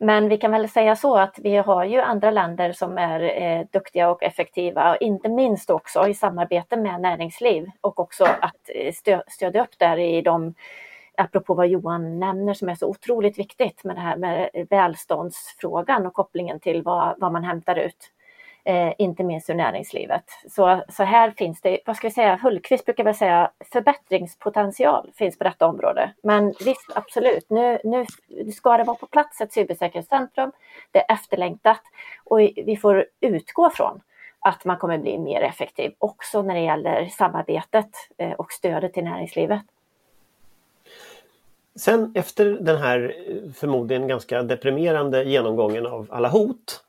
Men vi kan väl säga så att vi har ju andra länder som är eh, duktiga och effektiva, inte minst också i samarbete med näringsliv och också att eh, stö, stödja upp där i de apropå vad Johan nämner som är så otroligt viktigt med det här med välståndsfrågan och kopplingen till vad, vad man hämtar ut eh, inte minst ur näringslivet. Så, så här finns det, vad ska vi säga, Hultqvist brukar väl säga förbättringspotential finns på detta område. Men visst, absolut, nu, nu ska det vara på plats ett cybersäkerhetscentrum. Det är efterlängtat och vi får utgå från att man kommer bli mer effektiv också när det gäller samarbetet eh, och stödet till näringslivet. Sen efter den här eh, förmodligen ganska deprimerande genomgången av alla hot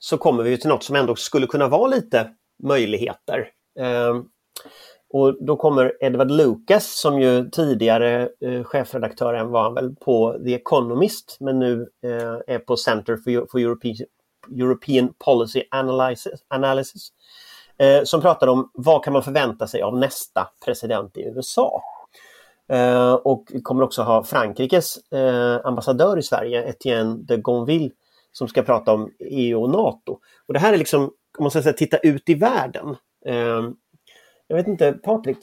så kommer vi till något som ändå skulle kunna vara lite möjligheter. Eh, och då kommer Edward Lucas som ju tidigare eh, chefredaktören var han väl på The Economist men nu eh, är på Center for, for European, European Policy Analysis, Analysis eh, som pratar om vad kan man förvänta sig av nästa president i USA. Eh, och vi kommer också ha Frankrikes eh, ambassadör i Sverige, Etienne de Gonville, som ska prata om EU och NATO. Och det här är liksom, om man ska säga, titta ut i världen. Ehm, jag vet inte, Patrik?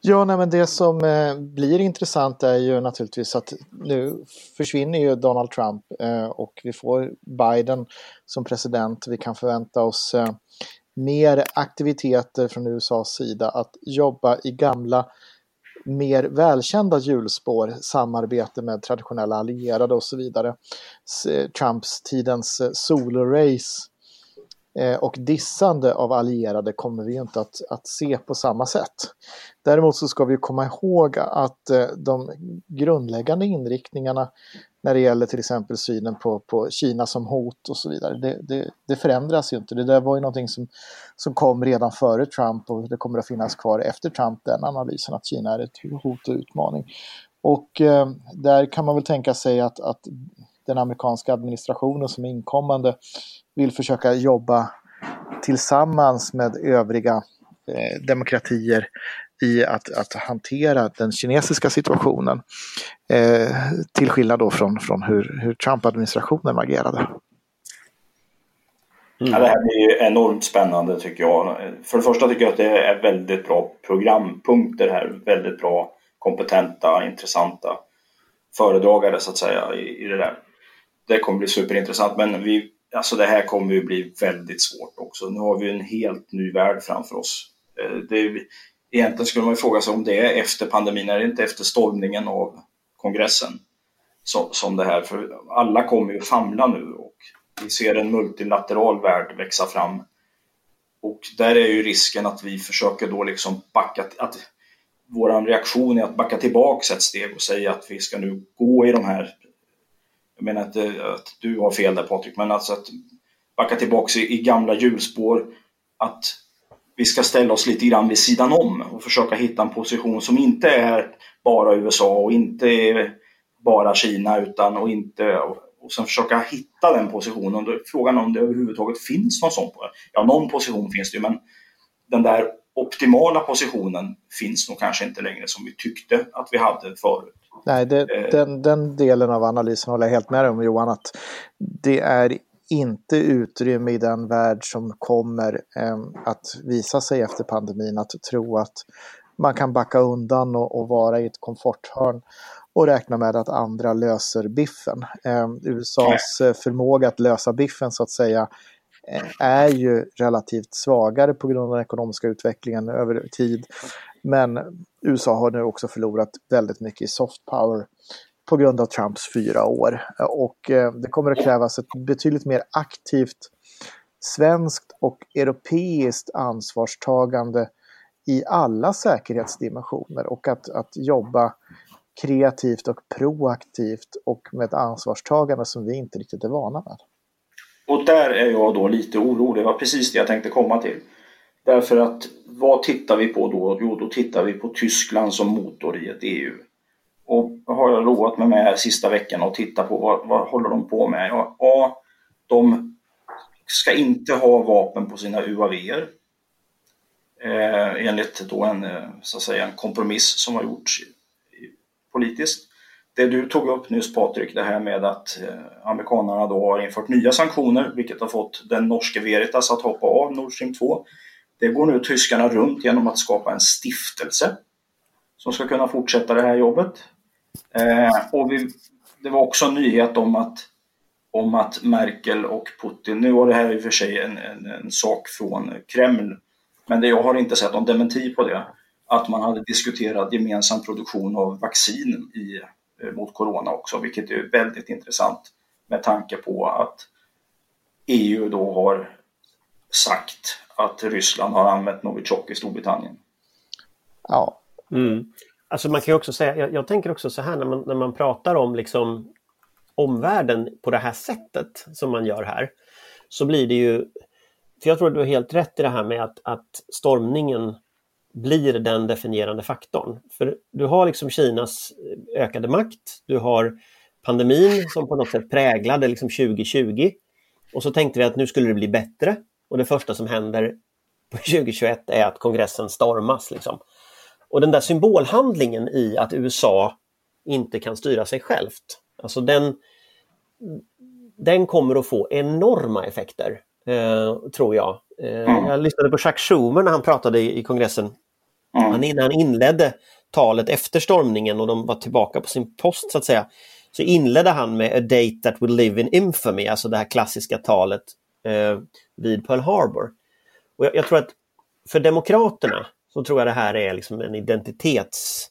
Ja, nej, men det som eh, blir intressant är ju naturligtvis att nu försvinner ju Donald Trump eh, och vi får Biden som president. Vi kan förvänta oss eh, mer aktiviteter från USAs sida att jobba i gamla mer välkända hjulspår, samarbete med traditionella allierade och så vidare. Eh, Trumps tidens eh, solo-race eh, och dissande av allierade kommer vi inte att, att se på samma sätt. Däremot så ska vi komma ihåg att eh, de grundläggande inriktningarna när det gäller till exempel synen på, på Kina som hot och så vidare. Det, det, det, förändras ju inte. Det där var ju någonting som, som kom redan före Trump och det kommer att finnas kvar efter Trump, den analysen att Kina är ett hot och utmaning. Och eh, där kan man väl tänka sig att, att den amerikanska administrationen som är inkommande vill försöka jobba tillsammans med övriga eh, demokratier i att, att hantera den kinesiska situationen. Eh, till skillnad då från, från hur, hur Trump-administrationen agerade. Mm. Ja, det här blir enormt spännande tycker jag. För det första tycker jag att det är väldigt bra programpunkter här. Väldigt bra, kompetenta, intressanta föredragare så att säga i, i det där. Det kommer bli superintressant men vi, alltså det här kommer ju bli väldigt svårt också. Nu har vi en helt ny värld framför oss. Eh, det, egentligen skulle man fråga sig om det är efter pandemin, är det inte efter stormningen av kongressen som, som det här? För alla kommer ju famla nu och vi ser en multilateral värld växa fram. Och där är ju risken att vi försöker då liksom backa, att vår reaktion är att backa tillbaks ett steg och säga att vi ska nu gå i de här, jag menar inte att du har fel där Patrik, men alltså att backa tillbaks i, i gamla hjulspår, att vi ska ställa oss lite grann vid sidan om och försöka hitta en position som inte är bara USA och inte bara Kina utan och inte och sen försöka hitta den positionen. Då är frågan om det överhuvudtaget finns någon sån. Ja, någon position finns det ju men den där optimala positionen finns nog kanske inte längre som vi tyckte att vi hade förut. Nej, det, eh. den, den delen av analysen håller jag helt med om Johan att det är inte utrymme i den värld som kommer eh, att visa sig efter pandemin att tro att man kan backa undan och, och, vara i ett komforthörn och räkna med att andra löser biffen. Eh, USAs eh, förmåga att lösa biffen så att säga eh, är ju relativt svagare på grund av den ekonomiska utvecklingen över tid. Men USA har nu också förlorat väldigt mycket i soft power på grund av Trumps fyra år. Och eh, det kommer att krävas ett betydligt mer aktivt svenskt och europeiskt ansvarstagande i alla säkerhetsdimensioner och att, att jobba kreativt och proaktivt och med ett ansvarstagande som vi inte riktigt är vana med. Och där är jag då lite orolig, det var precis det jag tänkte komma till. Därför att vad tittar vi på då? Jo, då tittar vi på Tyskland som motor i ett EU. Och har jag roat mig med sista veckan och titta på vad, vad håller de på med? Ja, A, de ska inte ha vapen på sina UAVer. Eh, enligt då en, eh, så att säga, en kompromiss som har gjorts politiskt. Det du tog upp nyss Patrik, det här med att eh, amerikanerna då har infört nya sanktioner vilket har fått den norske Veritas att hoppa av Nord Stream 2. Det går nu tyskarna runt genom att skapa en stiftelse som ska kunna fortsätta det här jobbet. Eh, och vi, det var också en nyhet om att, om att Merkel och Putin, nu var det här i och för sig en, en, en sak från Kreml, men det, jag har inte sett någon dementi på det, att man hade diskuterat gemensam produktion av vaccin i, eh, mot corona också, vilket är väldigt intressant med tanke på att EU då har sagt att Ryssland har använt Novichok i Storbritannien. Ja. Mm. Alltså man kan ju också säga, jag, jag, tänker också så här när man, när man pratar om liksom omvärlden på det här sättet som man gör här, så blir det ju, för jag tror att du har helt rätt i det här med att, att stormningen blir den definierande faktorn. För du har liksom Kinas ökade makt, du har pandemin som på något sätt präglade liksom 2020 och så tänkte vi att nu skulle det bli bättre och det första som händer på 2021 är att kongressen stormas. Liksom. Och den där symbolhandlingen i att USA inte kan styra sig självt, alltså den, den kommer att få enorma effekter, eh, tror jag. Eh, mm. Jag lyssnade på Chuck Schumer när han pratade i, i kongressen. Mm. Han, när han inledde talet efter stormningen och de var tillbaka på sin post så att säga, så inledde han med A date that will live in infamy, alltså det här klassiska talet eh, vid Pearl Harbor. Och jag, jag, tror att för Demokraterna så tror jag det här är liksom en identitets...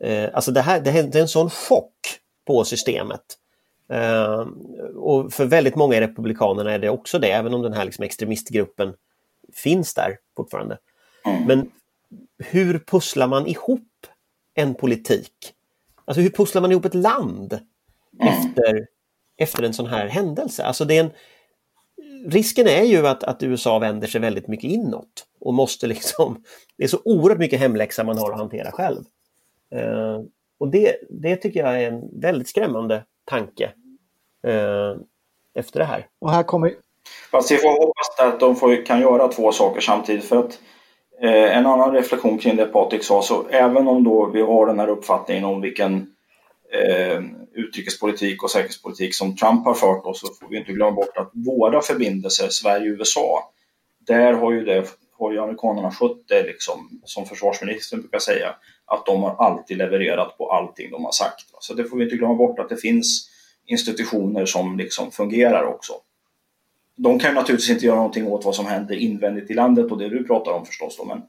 Eh, alltså det, här, det, är en sån chock på systemet. Eh, och för väldigt många i Republikanerna är det också det, även om den här liksom extremistgruppen finns där fortfarande. Mm. Men hur pusslar man ihop en politik? Alltså hur pusslar man ihop ett land? mm. efter, efter en sån här händelse. Alltså det är en, risken är ju att, att USA vänder sig väldigt mycket inåt och måste liksom, det är så oerhört mycket hemläxa man har att hantera själv. Uh, och det, det tycker jag är en väldigt skrämmande tanke uh, efter det här. Och här kommer... Fast vi får hoppas att de får, kan göra två saker samtidigt för att eh, en annan reflektion kring det Patrik sa, så även om då vi har den här uppfattningen om vilken eh, utrikespolitik och säkerhetspolitik som Trump har fört då, så får vi inte glömma bort att våra förbindelser, Sverige och USA, där har ju, det, har ju amerikanerna skött det liksom, som försvarsministern brukar säga, att de har alltid levererat på allting de har sagt. Så det får vi inte glömma bort att det finns institutioner som liksom fungerar också. De kan naturligtvis inte göra någonting åt vad som händer invändigt i landet och det du pratar om förstås. Då, men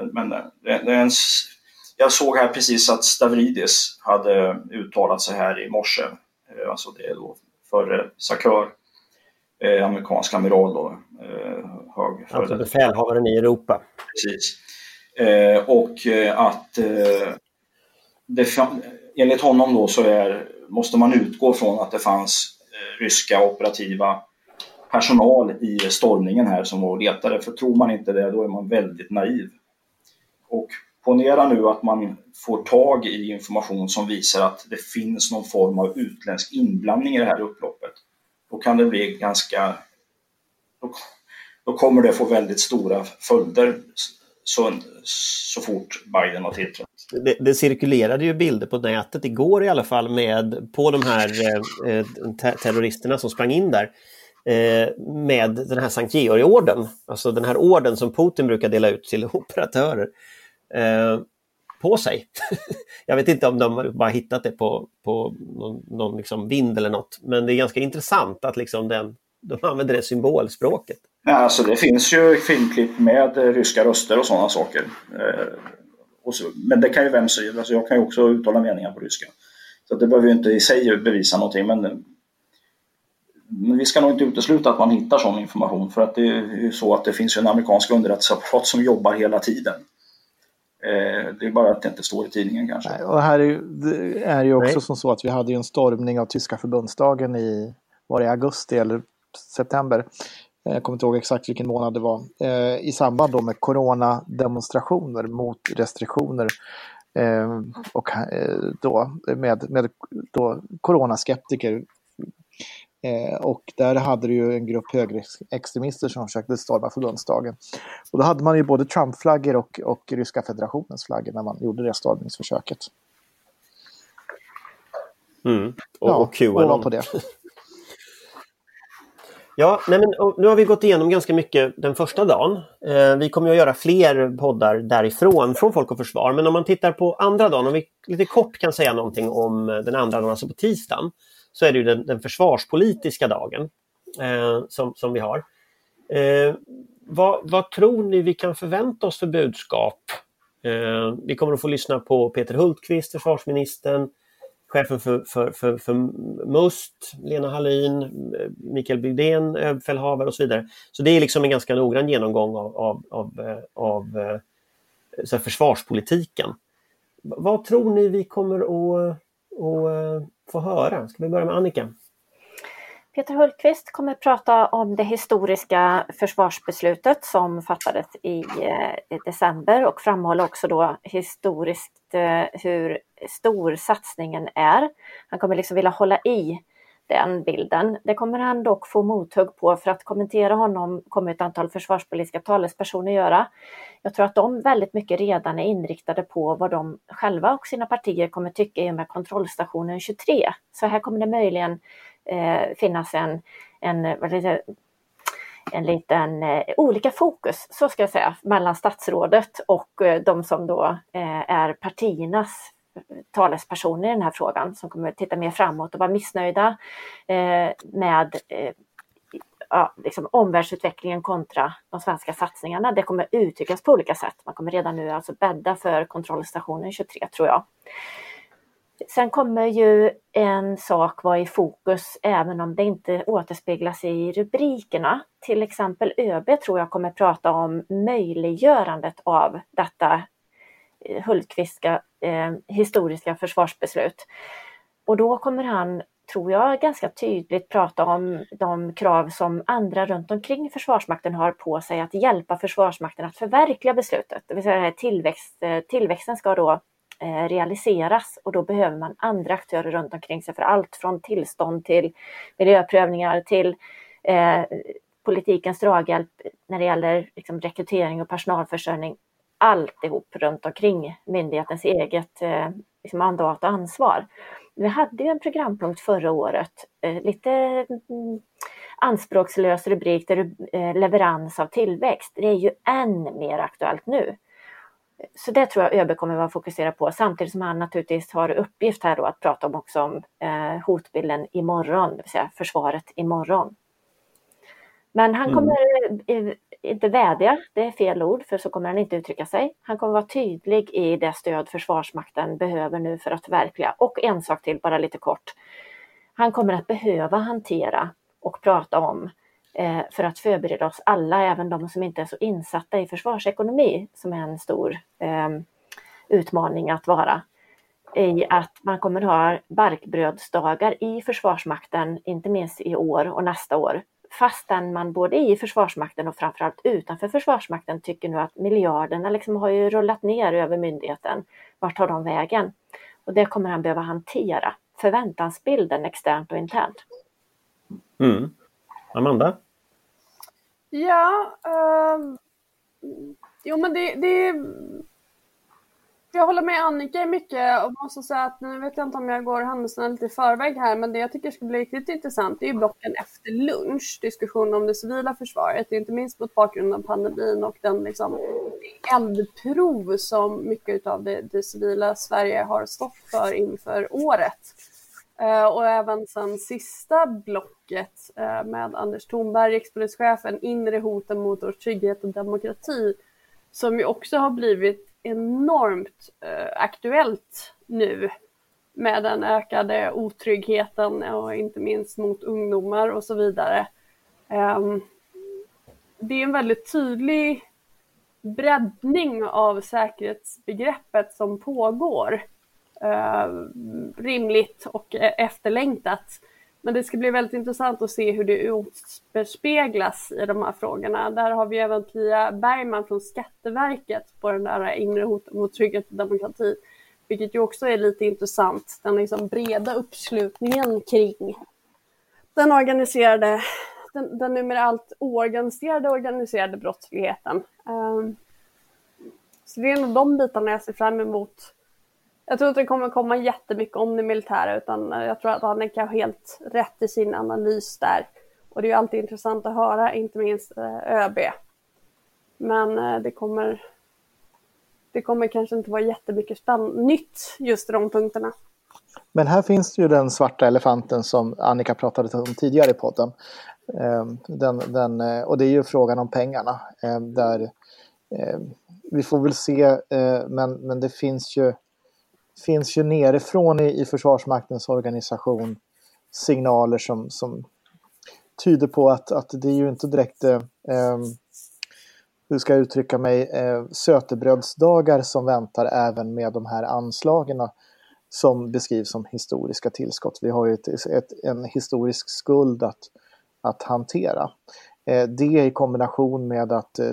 men, men det, det är en jag såg här precis att Stavridis hade uttalat sig här i morse. Eh, alltså det är då förre Sakör, eh, amerikansk amiral då. Eh, hög alltså befälhavaren i Europa. Precis. Eh, och att det, enligt honom då så är, måste man utgå från att det fanns ryska operativa personal i stormningen här som var och letade. För tror man inte det, då är man väldigt naiv. Och Ponera nu att man får tag i information som visar att det finns någon form av utländsk inblandning i det här upploppet. Då kan det bli ganska... Då, då kommer det få väldigt stora följder så, så fort Biden har tillträtt. Det, det, cirkulerade ju bilder på nätet igår i alla fall med på de här eh, ter terroristerna som sprang in där eh, med den här Sankt Georg-orden, alltså den här orden som Putin brukar dela ut till operatörer eh, på sig. jag vet inte om de bara hittat det på, på någon, någon liksom vind eller något, men det är ganska intressant att liksom den, de använder det symbolspråket. Ja, alltså det finns ju filmklipp med eh, ryska röster och sådana saker. Eh, och så, men det kan ju vem säga, alltså jag kan ju också uttala meningar på ryska. Så det behöver ju inte i sig bevisa någonting, men, eh, men vi ska nog inte utesluta att man hittar sån information för att det är ju så att det finns en amerikansk underrättelseapparat som jobbar hela tiden. Eh, det är bara att det inte står i tidningen kanske. Nej, och här är, det är ju också Nej. som så att vi hade en stormning av tyska förbundsdagen i, var det augusti eller september? Eh, jag kommer inte ihåg exakt vilken månad det var. Eh, I samband då med coronademonstrationer mot restriktioner och då med, med då coronaskeptiker Eh, och där hade du ju en grupp högerextremister som försökte storma förbundsdagen. Och då hade man ju både Trump-flaggor och, och Ryska federationens flaggor när man gjorde det stormningsförsöket. Mm. Och, ja, och Qanon. på det. Ja, nej men, nu har vi gått igenom ganska mycket den första dagen. Eh, vi kommer att göra fler poddar därifrån, från Folk och Försvar. Men om man tittar på andra dagen, om vi lite kort kan säga någonting om den andra dagen, alltså på tisdagen så är det ju den, den försvarspolitiska dagen eh, som, som vi har. Eh, vad, vad, tror ni vi kan förvänta oss för budskap? Eh, vi kommer att få lyssna på Peter Hultqvist, försvarsministern, chefen för, för, för, för MUST, Lena Hallin, eh, Mikael Bydén, överbefälhavare och så vidare. Så det är liksom en ganska noggrann genomgång av, av, av, eh, av eh, så försvarspolitiken. Vad tror ni vi kommer att, att eh, få höra? Ska vi börja med Annika? Peter Hultqvist kommer att prata om det historiska försvarsbeslutet som fattades i, eh, december och framhålla också då historiskt eh, hur stor satsningen är. Han kommer liksom vilja hålla i den bilden. Det kommer han dock få mothugg på för att kommentera honom kommer ett antal försvarspolitiska talespersoner göra. Jag tror att de väldigt mycket redan är inriktade på vad de själva och sina partier kommer tycka i och med kontrollstationen 23. Så här kommer det möjligen eh, finnas en, en, en liten eh, olika fokus, så ska jag säga, mellan statsrådet och eh, de som då eh, är partiernas talespersoner i den här frågan som kommer att titta mer framåt och vara missnöjda eh, med eh, ja, liksom omvärldsutvecklingen kontra de svenska satsningarna. Det kommer uttryckas på olika sätt. Man kommer redan nu alltså bädda för kontrollstationen 23 tror jag. Sen kommer ju en sak vara i fokus även om det inte återspeglas i rubrikerna. Till exempel ÖB tror jag kommer prata om möjliggörandet av detta Hultqvistska eh, historiska försvarsbeslut. Och då kommer han, tror jag, ganska tydligt prata om de krav som andra runt omkring Försvarsmakten har på sig att hjälpa Försvarsmakten att förverkliga beslutet. Det vill säga eh, tillväxt, eh, tillväxten ska då eh, realiseras och då behöver man andra aktörer runt omkring sig för allt från tillstånd till miljöprövningar till eh, politikens draghjälp när det gäller liksom, rekrytering och personalförsörjning. Alltihop runt omkring myndighetens eget eh, liksom, mandat och ansvar. Vi hade ju en programpunkt förra året, eh, lite mm, anspråkslös rubrik där eh, leverans av tillväxt. Det är ju än mer aktuellt nu. Så det tror jag ÖB kommer att fokusera på samtidigt som han naturligtvis har uppgift här då att prata om också om eh, hotbilden imorgon, det vill säga försvaret imorgon. Men han mm. kommer mm. inte vädja, det är fel ord, för så kommer han inte uttrycka sig. Han kommer vara tydlig i det stöd Försvarsmakten behöver nu för att förverkliga. Och en sak till, bara lite kort. Han kommer att behöva hantera och prata om eh, för att förbereda oss alla, även de som inte är så insatta i försvarsekonomi, som är en stor eh, utmaning att vara i att man kommer ha barkbrödsdagar i Försvarsmakten, inte minst i år och nästa år, fastän man både i Försvarsmakten och framförallt utanför Försvarsmakten tycker nu att miljarderna liksom har ju rullat ner över myndigheten. Vart tar de vägen? Och det kommer han behöva hantera. Förväntansbilden externt och internt. Mm. Amanda? Ja, uh, jo men det, det jag håller med Annika mycket och måste säga att nu vet jag inte om jag går händelserna lite i förväg här, men det jag tycker ska bli riktigt intressant är ju blocken efter lunch, diskussion om det civila försvaret, inte minst mot bakgrund av pandemin och den liksom eldprov som mycket av det, det civila Sverige har stått för inför året. Uh, och även sen sista blocket uh, med Anders Thornberg, rikspolischefen, inre hoten mot vår trygghet och demokrati, som ju också har blivit enormt eh, aktuellt nu med den ökade otryggheten och inte minst mot ungdomar och så vidare. Ehm, det är en väldigt tydlig breddning av säkerhetsbegreppet som pågår. Eh, rimligt och e-, efterlängtat. Men det ska bli väldigt intressant att se hur det återspeglas i de här frågorna. Där har vi även Pia Bergman från Skatteverket på den där inre hoten mot trygghet och demokrati. Vilket ju också är lite intressant, den liksom breda uppslutningen kring den organiserade, den, den numera allt oorganiserade organiserade brottsligheten. Um, så det är nog de bitarna jag ser fram emot jag tror inte det kommer komma jättemycket om det militära utan eh, jag tror att Annika har helt rätt i sin analys där. Och det är ju alltid intressant att höra, inte minst eh, ÖB. Men eh, det kommer, det kommer kanske inte vara jättemycket spann nytt just i de punkterna. Men här finns ju den svarta elefanten som Annika pratade om tidigare i podden. Ehm, den, den, och det är ju frågan om pengarna. Där, vi får väl se, men, men det finns ju finns ju nerifrån i, i Försvarsmaktens organisation signaler som, som tyder på att, att det är ju inte direkt, eh, ehm, hur ska jag uttrycka mig, eh, sötebrödsdagar som väntar även med de här anslagen som beskrivs som historiska tillskott. Vi har ju ett, ett, en historisk skuld att, att hantera. Eh, det i kombination med att eh,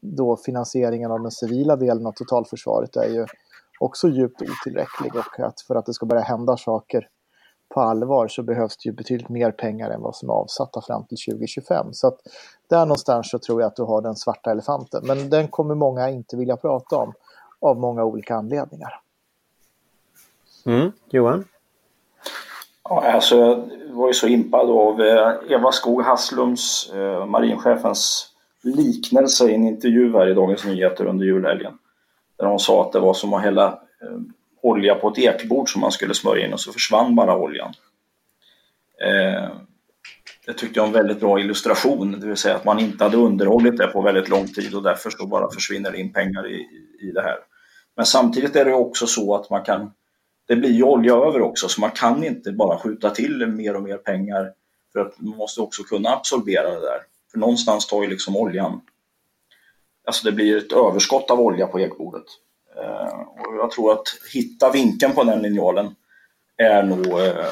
då finansieringen av den civila delen av totalförsvaret är ju också djupt otillräcklig och att för att det ska börja hända saker på allvar så behövs det ju betydligt mer pengar än vad som är avsatta fram till 2025. Så att där någonstans så tror jag att du har den svarta elefanten. Men den kommer många inte vilja prata om av många olika anledningar. Mm. Johan? Ja, alltså, jag var ju så impad av eh, Eva Skog Hasslums, eh, marinchefens liknelse i en intervju här i Dagens Nyheter under julhelgen. Där hon sa att det var som att hälla eh, olja på ett ekbord som man skulle smörja in och så försvann bara oljan. Eh, det tyckte jag var en väldigt bra illustration, det vill säga att man inte hade underhållit det på väldigt lång tid och därför så bara försvinner det in pengar i, i det här. Men samtidigt är det också så att man kan, det blir ju olja över också så man kan inte bara skjuta till mer och mer pengar för att man måste också kunna absorbera det där. För någonstans tar ju liksom oljan alltså det blir ett överskott av olja på ekbordet. Eh, och jag tror att hitta vinkeln på den linjalen är nog eh,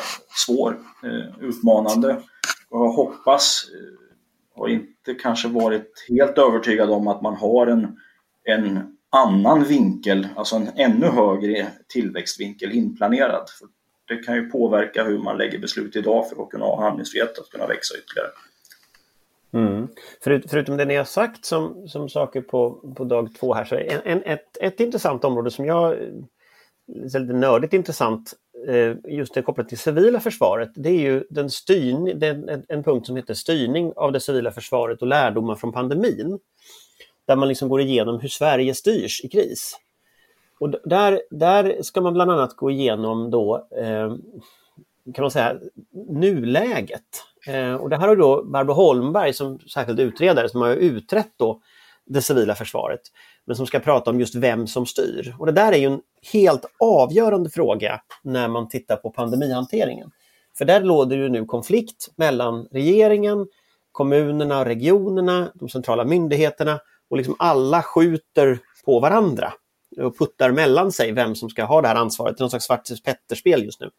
svår, eh, utmanande. Och jag hoppas, eh, har inte kanske varit helt övertygad om att man har en, en annan vinkel, alltså en ännu högre tillväxtvinkel inplanerad. För det kan ju påverka hur man lägger beslut idag för att kunna ha handlingsfrihet att kunna växa ytterligare. Mm. Förut, förutom det ni har sagt som, som saker på, på dag två här så är en, en, ett, ett intressant område som jag eh, lite nördigt intressant eh, just det kopplat till civila försvaret. Det är ju den styrning, den, en punkt som heter styrning av det civila försvaret och lärdomar från pandemin. Där man liksom går igenom hur Sverige styrs i kris. Och där, där ska man bland annat gå igenom då eh, kan man säga nuläget. Eh, och det här har då Barbro Holmberg som särskild utredare som har utrett då det civila försvaret men som ska prata om just vem som styr. Och det där är ju en helt avgörande fråga när man tittar på pandemihanteringen. För där råder ju nu konflikt mellan regeringen, kommunerna, regionerna, de centrala myndigheterna och liksom alla skjuter på varandra och puttar mellan sig vem som ska ha det här ansvaret. Det är någon slags Svartis Petter-spel just nu.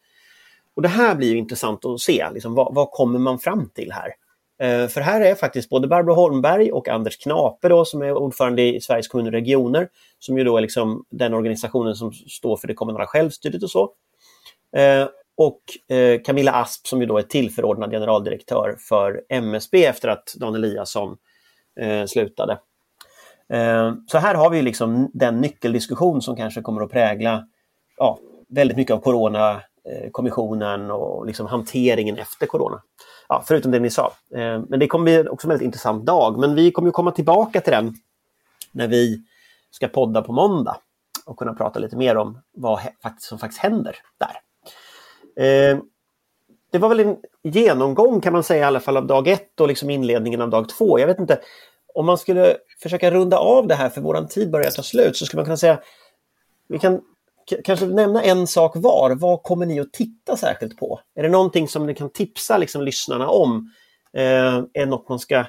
Och det här blir intressant att se, liksom, vad, vad kommer man fram till här? Eh, för här är faktiskt både Barbro Holmberg och Anders Knape då, som är ordförande i Sveriges kommuner och regioner, som ju då är liksom den organisationen som står för det kommunala självstyret och så. Eh, och eh, Camilla Asp som ju då är tillförordnad generaldirektör för MSB efter att Dan Eliasson eh, slutade. Eh, så här har vi liksom den nyckeldiskussion som kanske kommer att prägla ja, väldigt mycket av corona Eh, kommissionen och liksom hanteringen efter corona ja, förutom det ni sa. Eh, men det kommer bli också en väldigt intressant dag. Men vi kommer komma tillbaka till den när vi ska podda på måndag och kunna prata lite mer om vad som faktiskt händer där. Eh, det var väl en genomgång kan man säga i alla fall av dag ett och liksom inledningen av dag två. Jag vet inte, om man skulle försöka runda av det här för våran tid börjar ta slut så skulle man kunna säga vi kan kanske nämna en sak var. Vad kommer ni att titta särskilt på? Är det någonting som ni kan tipsa liksom, lyssnarna om? Eh, är något man ska,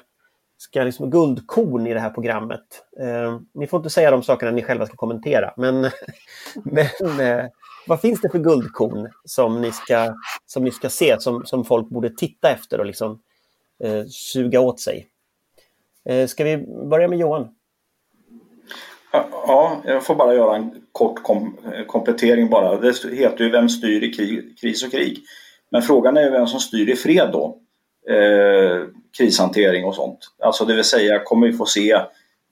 ska liksom, guldkorn i det här programmet? Eh, ni får inte säga de sakerna ni själva ska kommentera, men, men eh, vad finns det för guldkorn som ni ska, som ni ska se, som, som folk borde titta efter och liksom, eh, suga åt sig? Eh, ska vi börja med Johan? Ja, jag får bara göra en kort kom eh, komplettering bara. Det heter ju Vem styr i krig, kris och krig? Men frågan är ju vem som styr i fred då. Eh, krishantering och sånt. Alltså det vill säga, kommer vi få se,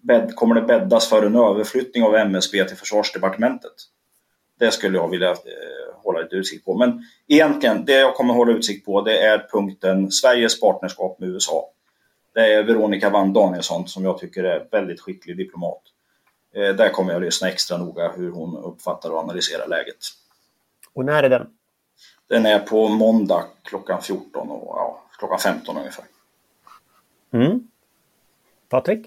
bädd, kommer det bäddas för en överflyttning av MSB till försvarsdepartementet? Det skulle jag vilja eh, hålla lite utsikt på. Men egentligen, det jag kommer hålla utsikt på det är punkten Sveriges partnerskap med USA. Det är Veronica Wann Danielsson som jag tycker är väldigt skicklig diplomat. Eh, där kommer jag att lyssna extra noga hur hon uppfattar och analyserar läget. Och när är den? Den är på måndag klockan 14 och ja, klockan 15 ungefär. Mm. Patrik?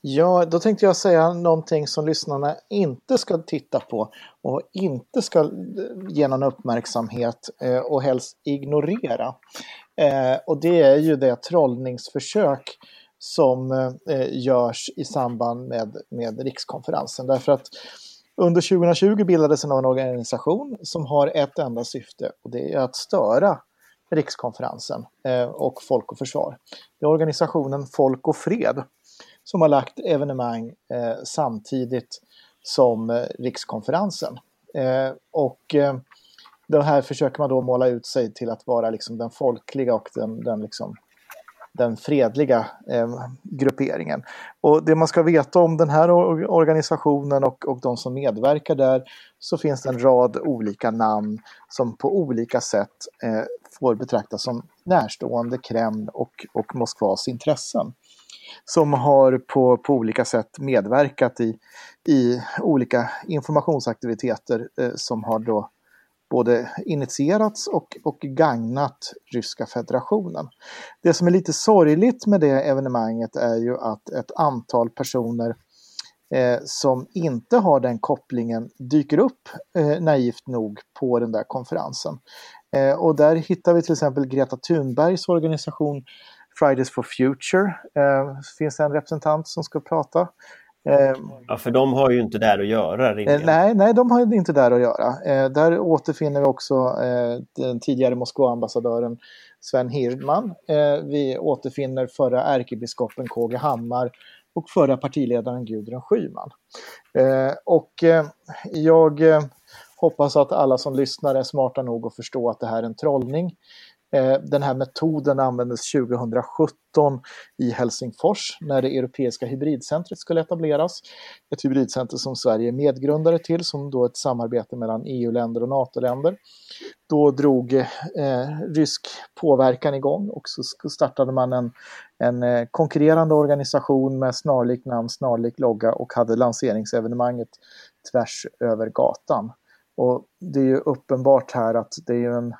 Ja, då tänkte jag säga någonting som lyssnarna inte ska titta på och inte ska ge någon uppmärksamhet eh, och helst ignorera. Eh, och det är ju det trollningsförsök som eh, görs i samband med, med rikskonferensen. Därför att under 2020 bildades en organisation som har ett enda syfte och det är att störa rikskonferensen eh, och Folk och Försvar. Det är organisationen Folk och Fred som har lagt evenemang eh, samtidigt som eh, rikskonferensen. Eh, och eh, det här försöker man då måla ut sig till att vara liksom den folkliga och den, den liksom den fredliga eh, grupperingen. Och det man ska veta om den här organisationen och, och de som medverkar där så finns det en rad olika namn som på olika sätt eh, får betraktas som närstående Kreml och, och Moskvas intressen. Som har på, på olika sätt medverkat i, i olika informationsaktiviteter eh, som har då både initierats och, och gagnat Ryska federationen. Det som är lite sorgligt med det evenemanget är ju att ett antal personer eh, som inte har den kopplingen dyker upp eh, naivt nog på den där konferensen. Eh, och där hittar vi till exempel Greta Thunbergs organisation Fridays for Future. Det eh, finns en representant som ska prata. Ja, för de har ju inte där att göra. Rimligen. Nej, nej, de har inte där att göra. Där återfinner vi också den tidigare Moskva-ambassadören Sven Hirdman. Vi återfinner förra ärkebiskopen KG Hammar och förra partiledaren Gudrun Schyman. Och jag hoppas att alla som lyssnar är smarta nog att förstå att det här är en trollning. Eh, den här metoden användes 2017 i Helsingfors när det europeiska hybridcentret skulle etableras. Ett hybridcenter som Sverige är medgrundare till som då ett samarbete mellan EU-länder och NATO-länder. Då drog eh, rysk påverkan igång och så startade man en, en eh, konkurrerande organisation med snarlik namn, snarlik logga och hade lanseringsevenemanget tvärs över gatan. Och det är ju uppenbart här att det är en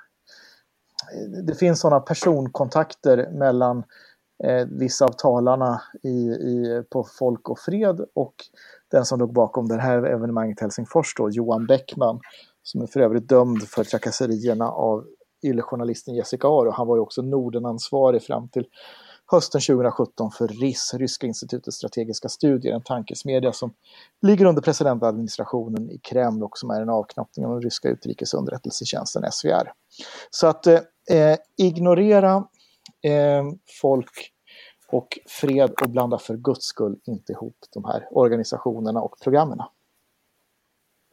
det finns sådana personkontakter mellan eh, vissa av talarna i, i, på Folk och Fred och den som låg bakom det här evenemanget i Helsingfors, då, Johan Bäckman, som är för övrigt dömd för trakasserierna av yllejournalisten Jessica Aro. Han var ju också Nordenansvarig fram till hösten 2017 för RIS, Ryska institutets strategiska studier, en tankesmedja som ligger under presidentadministrationen i Kreml och som är en avknoppning av den ryska utrikesunderrättelsetjänsten SVR. Så att eh, eh, ignorera eh, folk och fred och blanda för guds skull inte ihop de här organisationerna och programmen.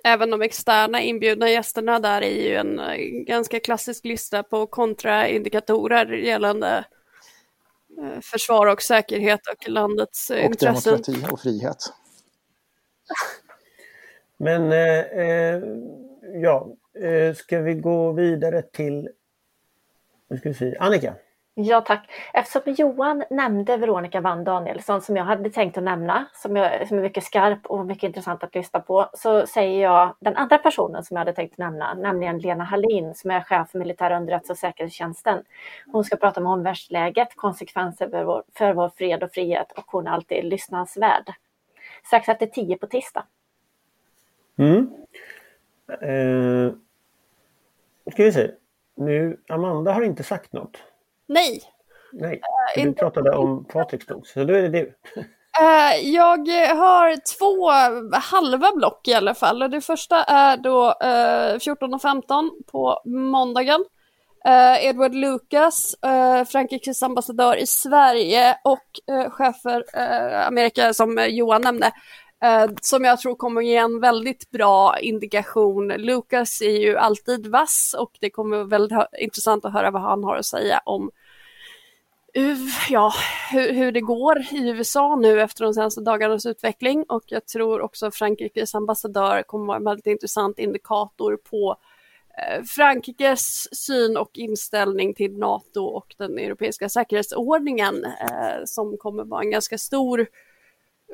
Även de externa inbjudna gästerna där är ju en eh, ganska klassisk lista på kontraindikatorer gällande Eh, försvar och säkerhet och landets och intressen. Och demokrati och frihet. Men eh, eh, ja, eh, ska vi gå vidare till nu ska vi se, Annika? Ja tack. Eftersom Johan nämnde Veronica Wann Danielsson som jag hade tänkt att nämna, som, jag, som är mycket skarp och mycket intressant att lyssna på, så säger jag den andra personen som jag hade tänkt nämna, nämligen Lena Hallin som är chef för militär underrättelse och säkerhetstjänsten. Hon ska prata om omvärldsläget, konsekvenser för vår, för vår fred och frihet och hon är alltid lyssnansvärd. Strax efter tio på tisdag. Mm. Eh, ska vi se. Nu, Amanda har inte sagt något. Nej. Nej, uh, du pratade om Patriks bok, så då är det du. Uh, jag har två halva block i alla fall. Det första är då uh, eh, 14 och 15 på måndagen. Edward Lucas, Frankrikes ambassadör i Sverige och chef för Amerika som Johan nämnde, Eh, som jag tror kommer ge en väldigt bra indikation. Lucas är ju alltid vass och det kommer vara väldigt intressant att höra vad han har att säga om ja, hur, hur, det går i USA nu efter de senaste dagarnas utveckling och jag tror också Frankrikes ambassadör kommer vara en väldigt intressant indikator på eh, Frankrikes syn och inställning till NATO och den europeiska säkerhetsordningen eh, som kommer vara en ganska stor,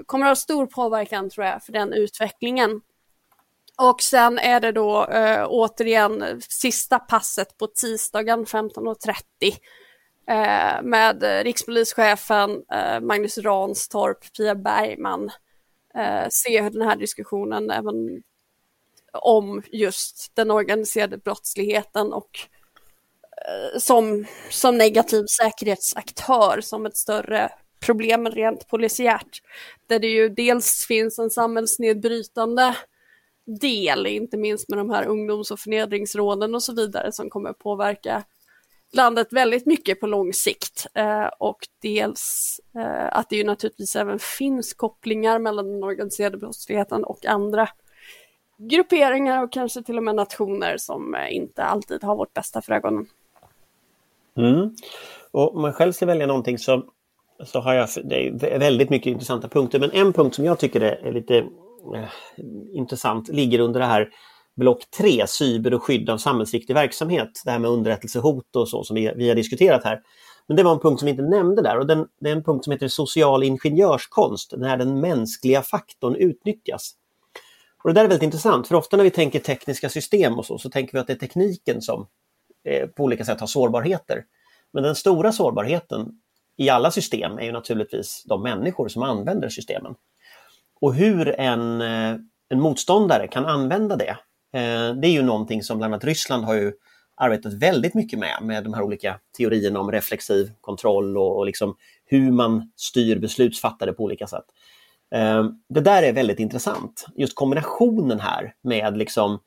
kommer att ha stor påverkan tror jag för den utvecklingen. Och sen är det då eh, återigen sista passet på tisdagen 15.30 eh, med rikspolischefen eh, Magnus Ranstorp, Pia Bergman, eh, se den här diskussionen även om just den organiserade brottsligheten och eh, som, som negativ säkerhetsaktör som ett större problem rent polisiärt. Där det ju dels finns en samhällsnedbrytande del, inte minst med de här ungdoms och förnedringsråden och så vidare som kommer påverka landet väldigt mycket på lång sikt eh, och dels eh, att det ju naturligtvis även finns kopplingar mellan den organiserade brottsligheten och andra grupperingar och kanske till och med nationer som eh, inte alltid har vårt bästa för ögonen. Mm. Och om man själv ska välja någonting som så har jag det är väldigt mycket intressanta punkter men en punkt som jag tycker är lite eh, intressant ligger under det här block 3, cyber och skydd av samhällsviktig verksamhet. Det här med underrättelsehot och så som vi, vi har diskuterat här. Men det var en punkt som vi inte nämnde där och den, det är en punkt som heter social ingenjörskonst, när den mänskliga faktorn utnyttjas. Och Det där är väldigt intressant, för ofta när vi tänker tekniska system och så, så tänker vi att det är tekniken som eh, på olika sätt har sårbarheter. Men den stora sårbarheten i alla system är ju naturligtvis de människor som använder systemen. Och hur en, eh, en motståndare kan använda det eh, det är ju någonting som bland annat Ryssland har ju arbetat väldigt mycket med, med de här olika teorierna om reflexiv kontroll och, och liksom hur man styr beslutsfattare på olika sätt. Eh, det där är väldigt intressant, just kombinationen här med liksom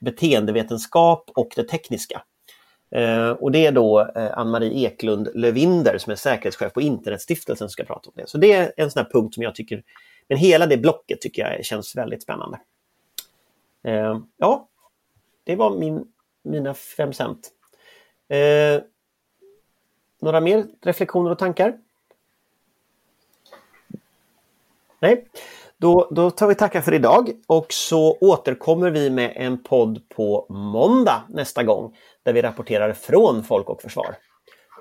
beteendevetenskap och det tekniska. Eh, och det är då eh, Ann-Marie Eklund Lövinder som är säkerhetschef på Internetstiftelsen som ska prata om det. Så det är en sån här punkt som jag tycker, men hela det blocket tycker jag känns väldigt spännande. Eh, ja, det var min, mina fem cent. Eh, några mer reflektioner och tankar? Nej, då, då tar vi tacka för idag och så återkommer vi med en podd på måndag nästa gång där vi rapporterar från Folk och Försvar.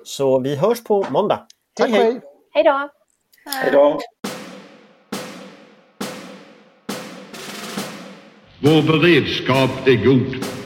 Så vi hörs på måndag. Tack hej, hej! Hej då! Hej då! Vår beredskap är god.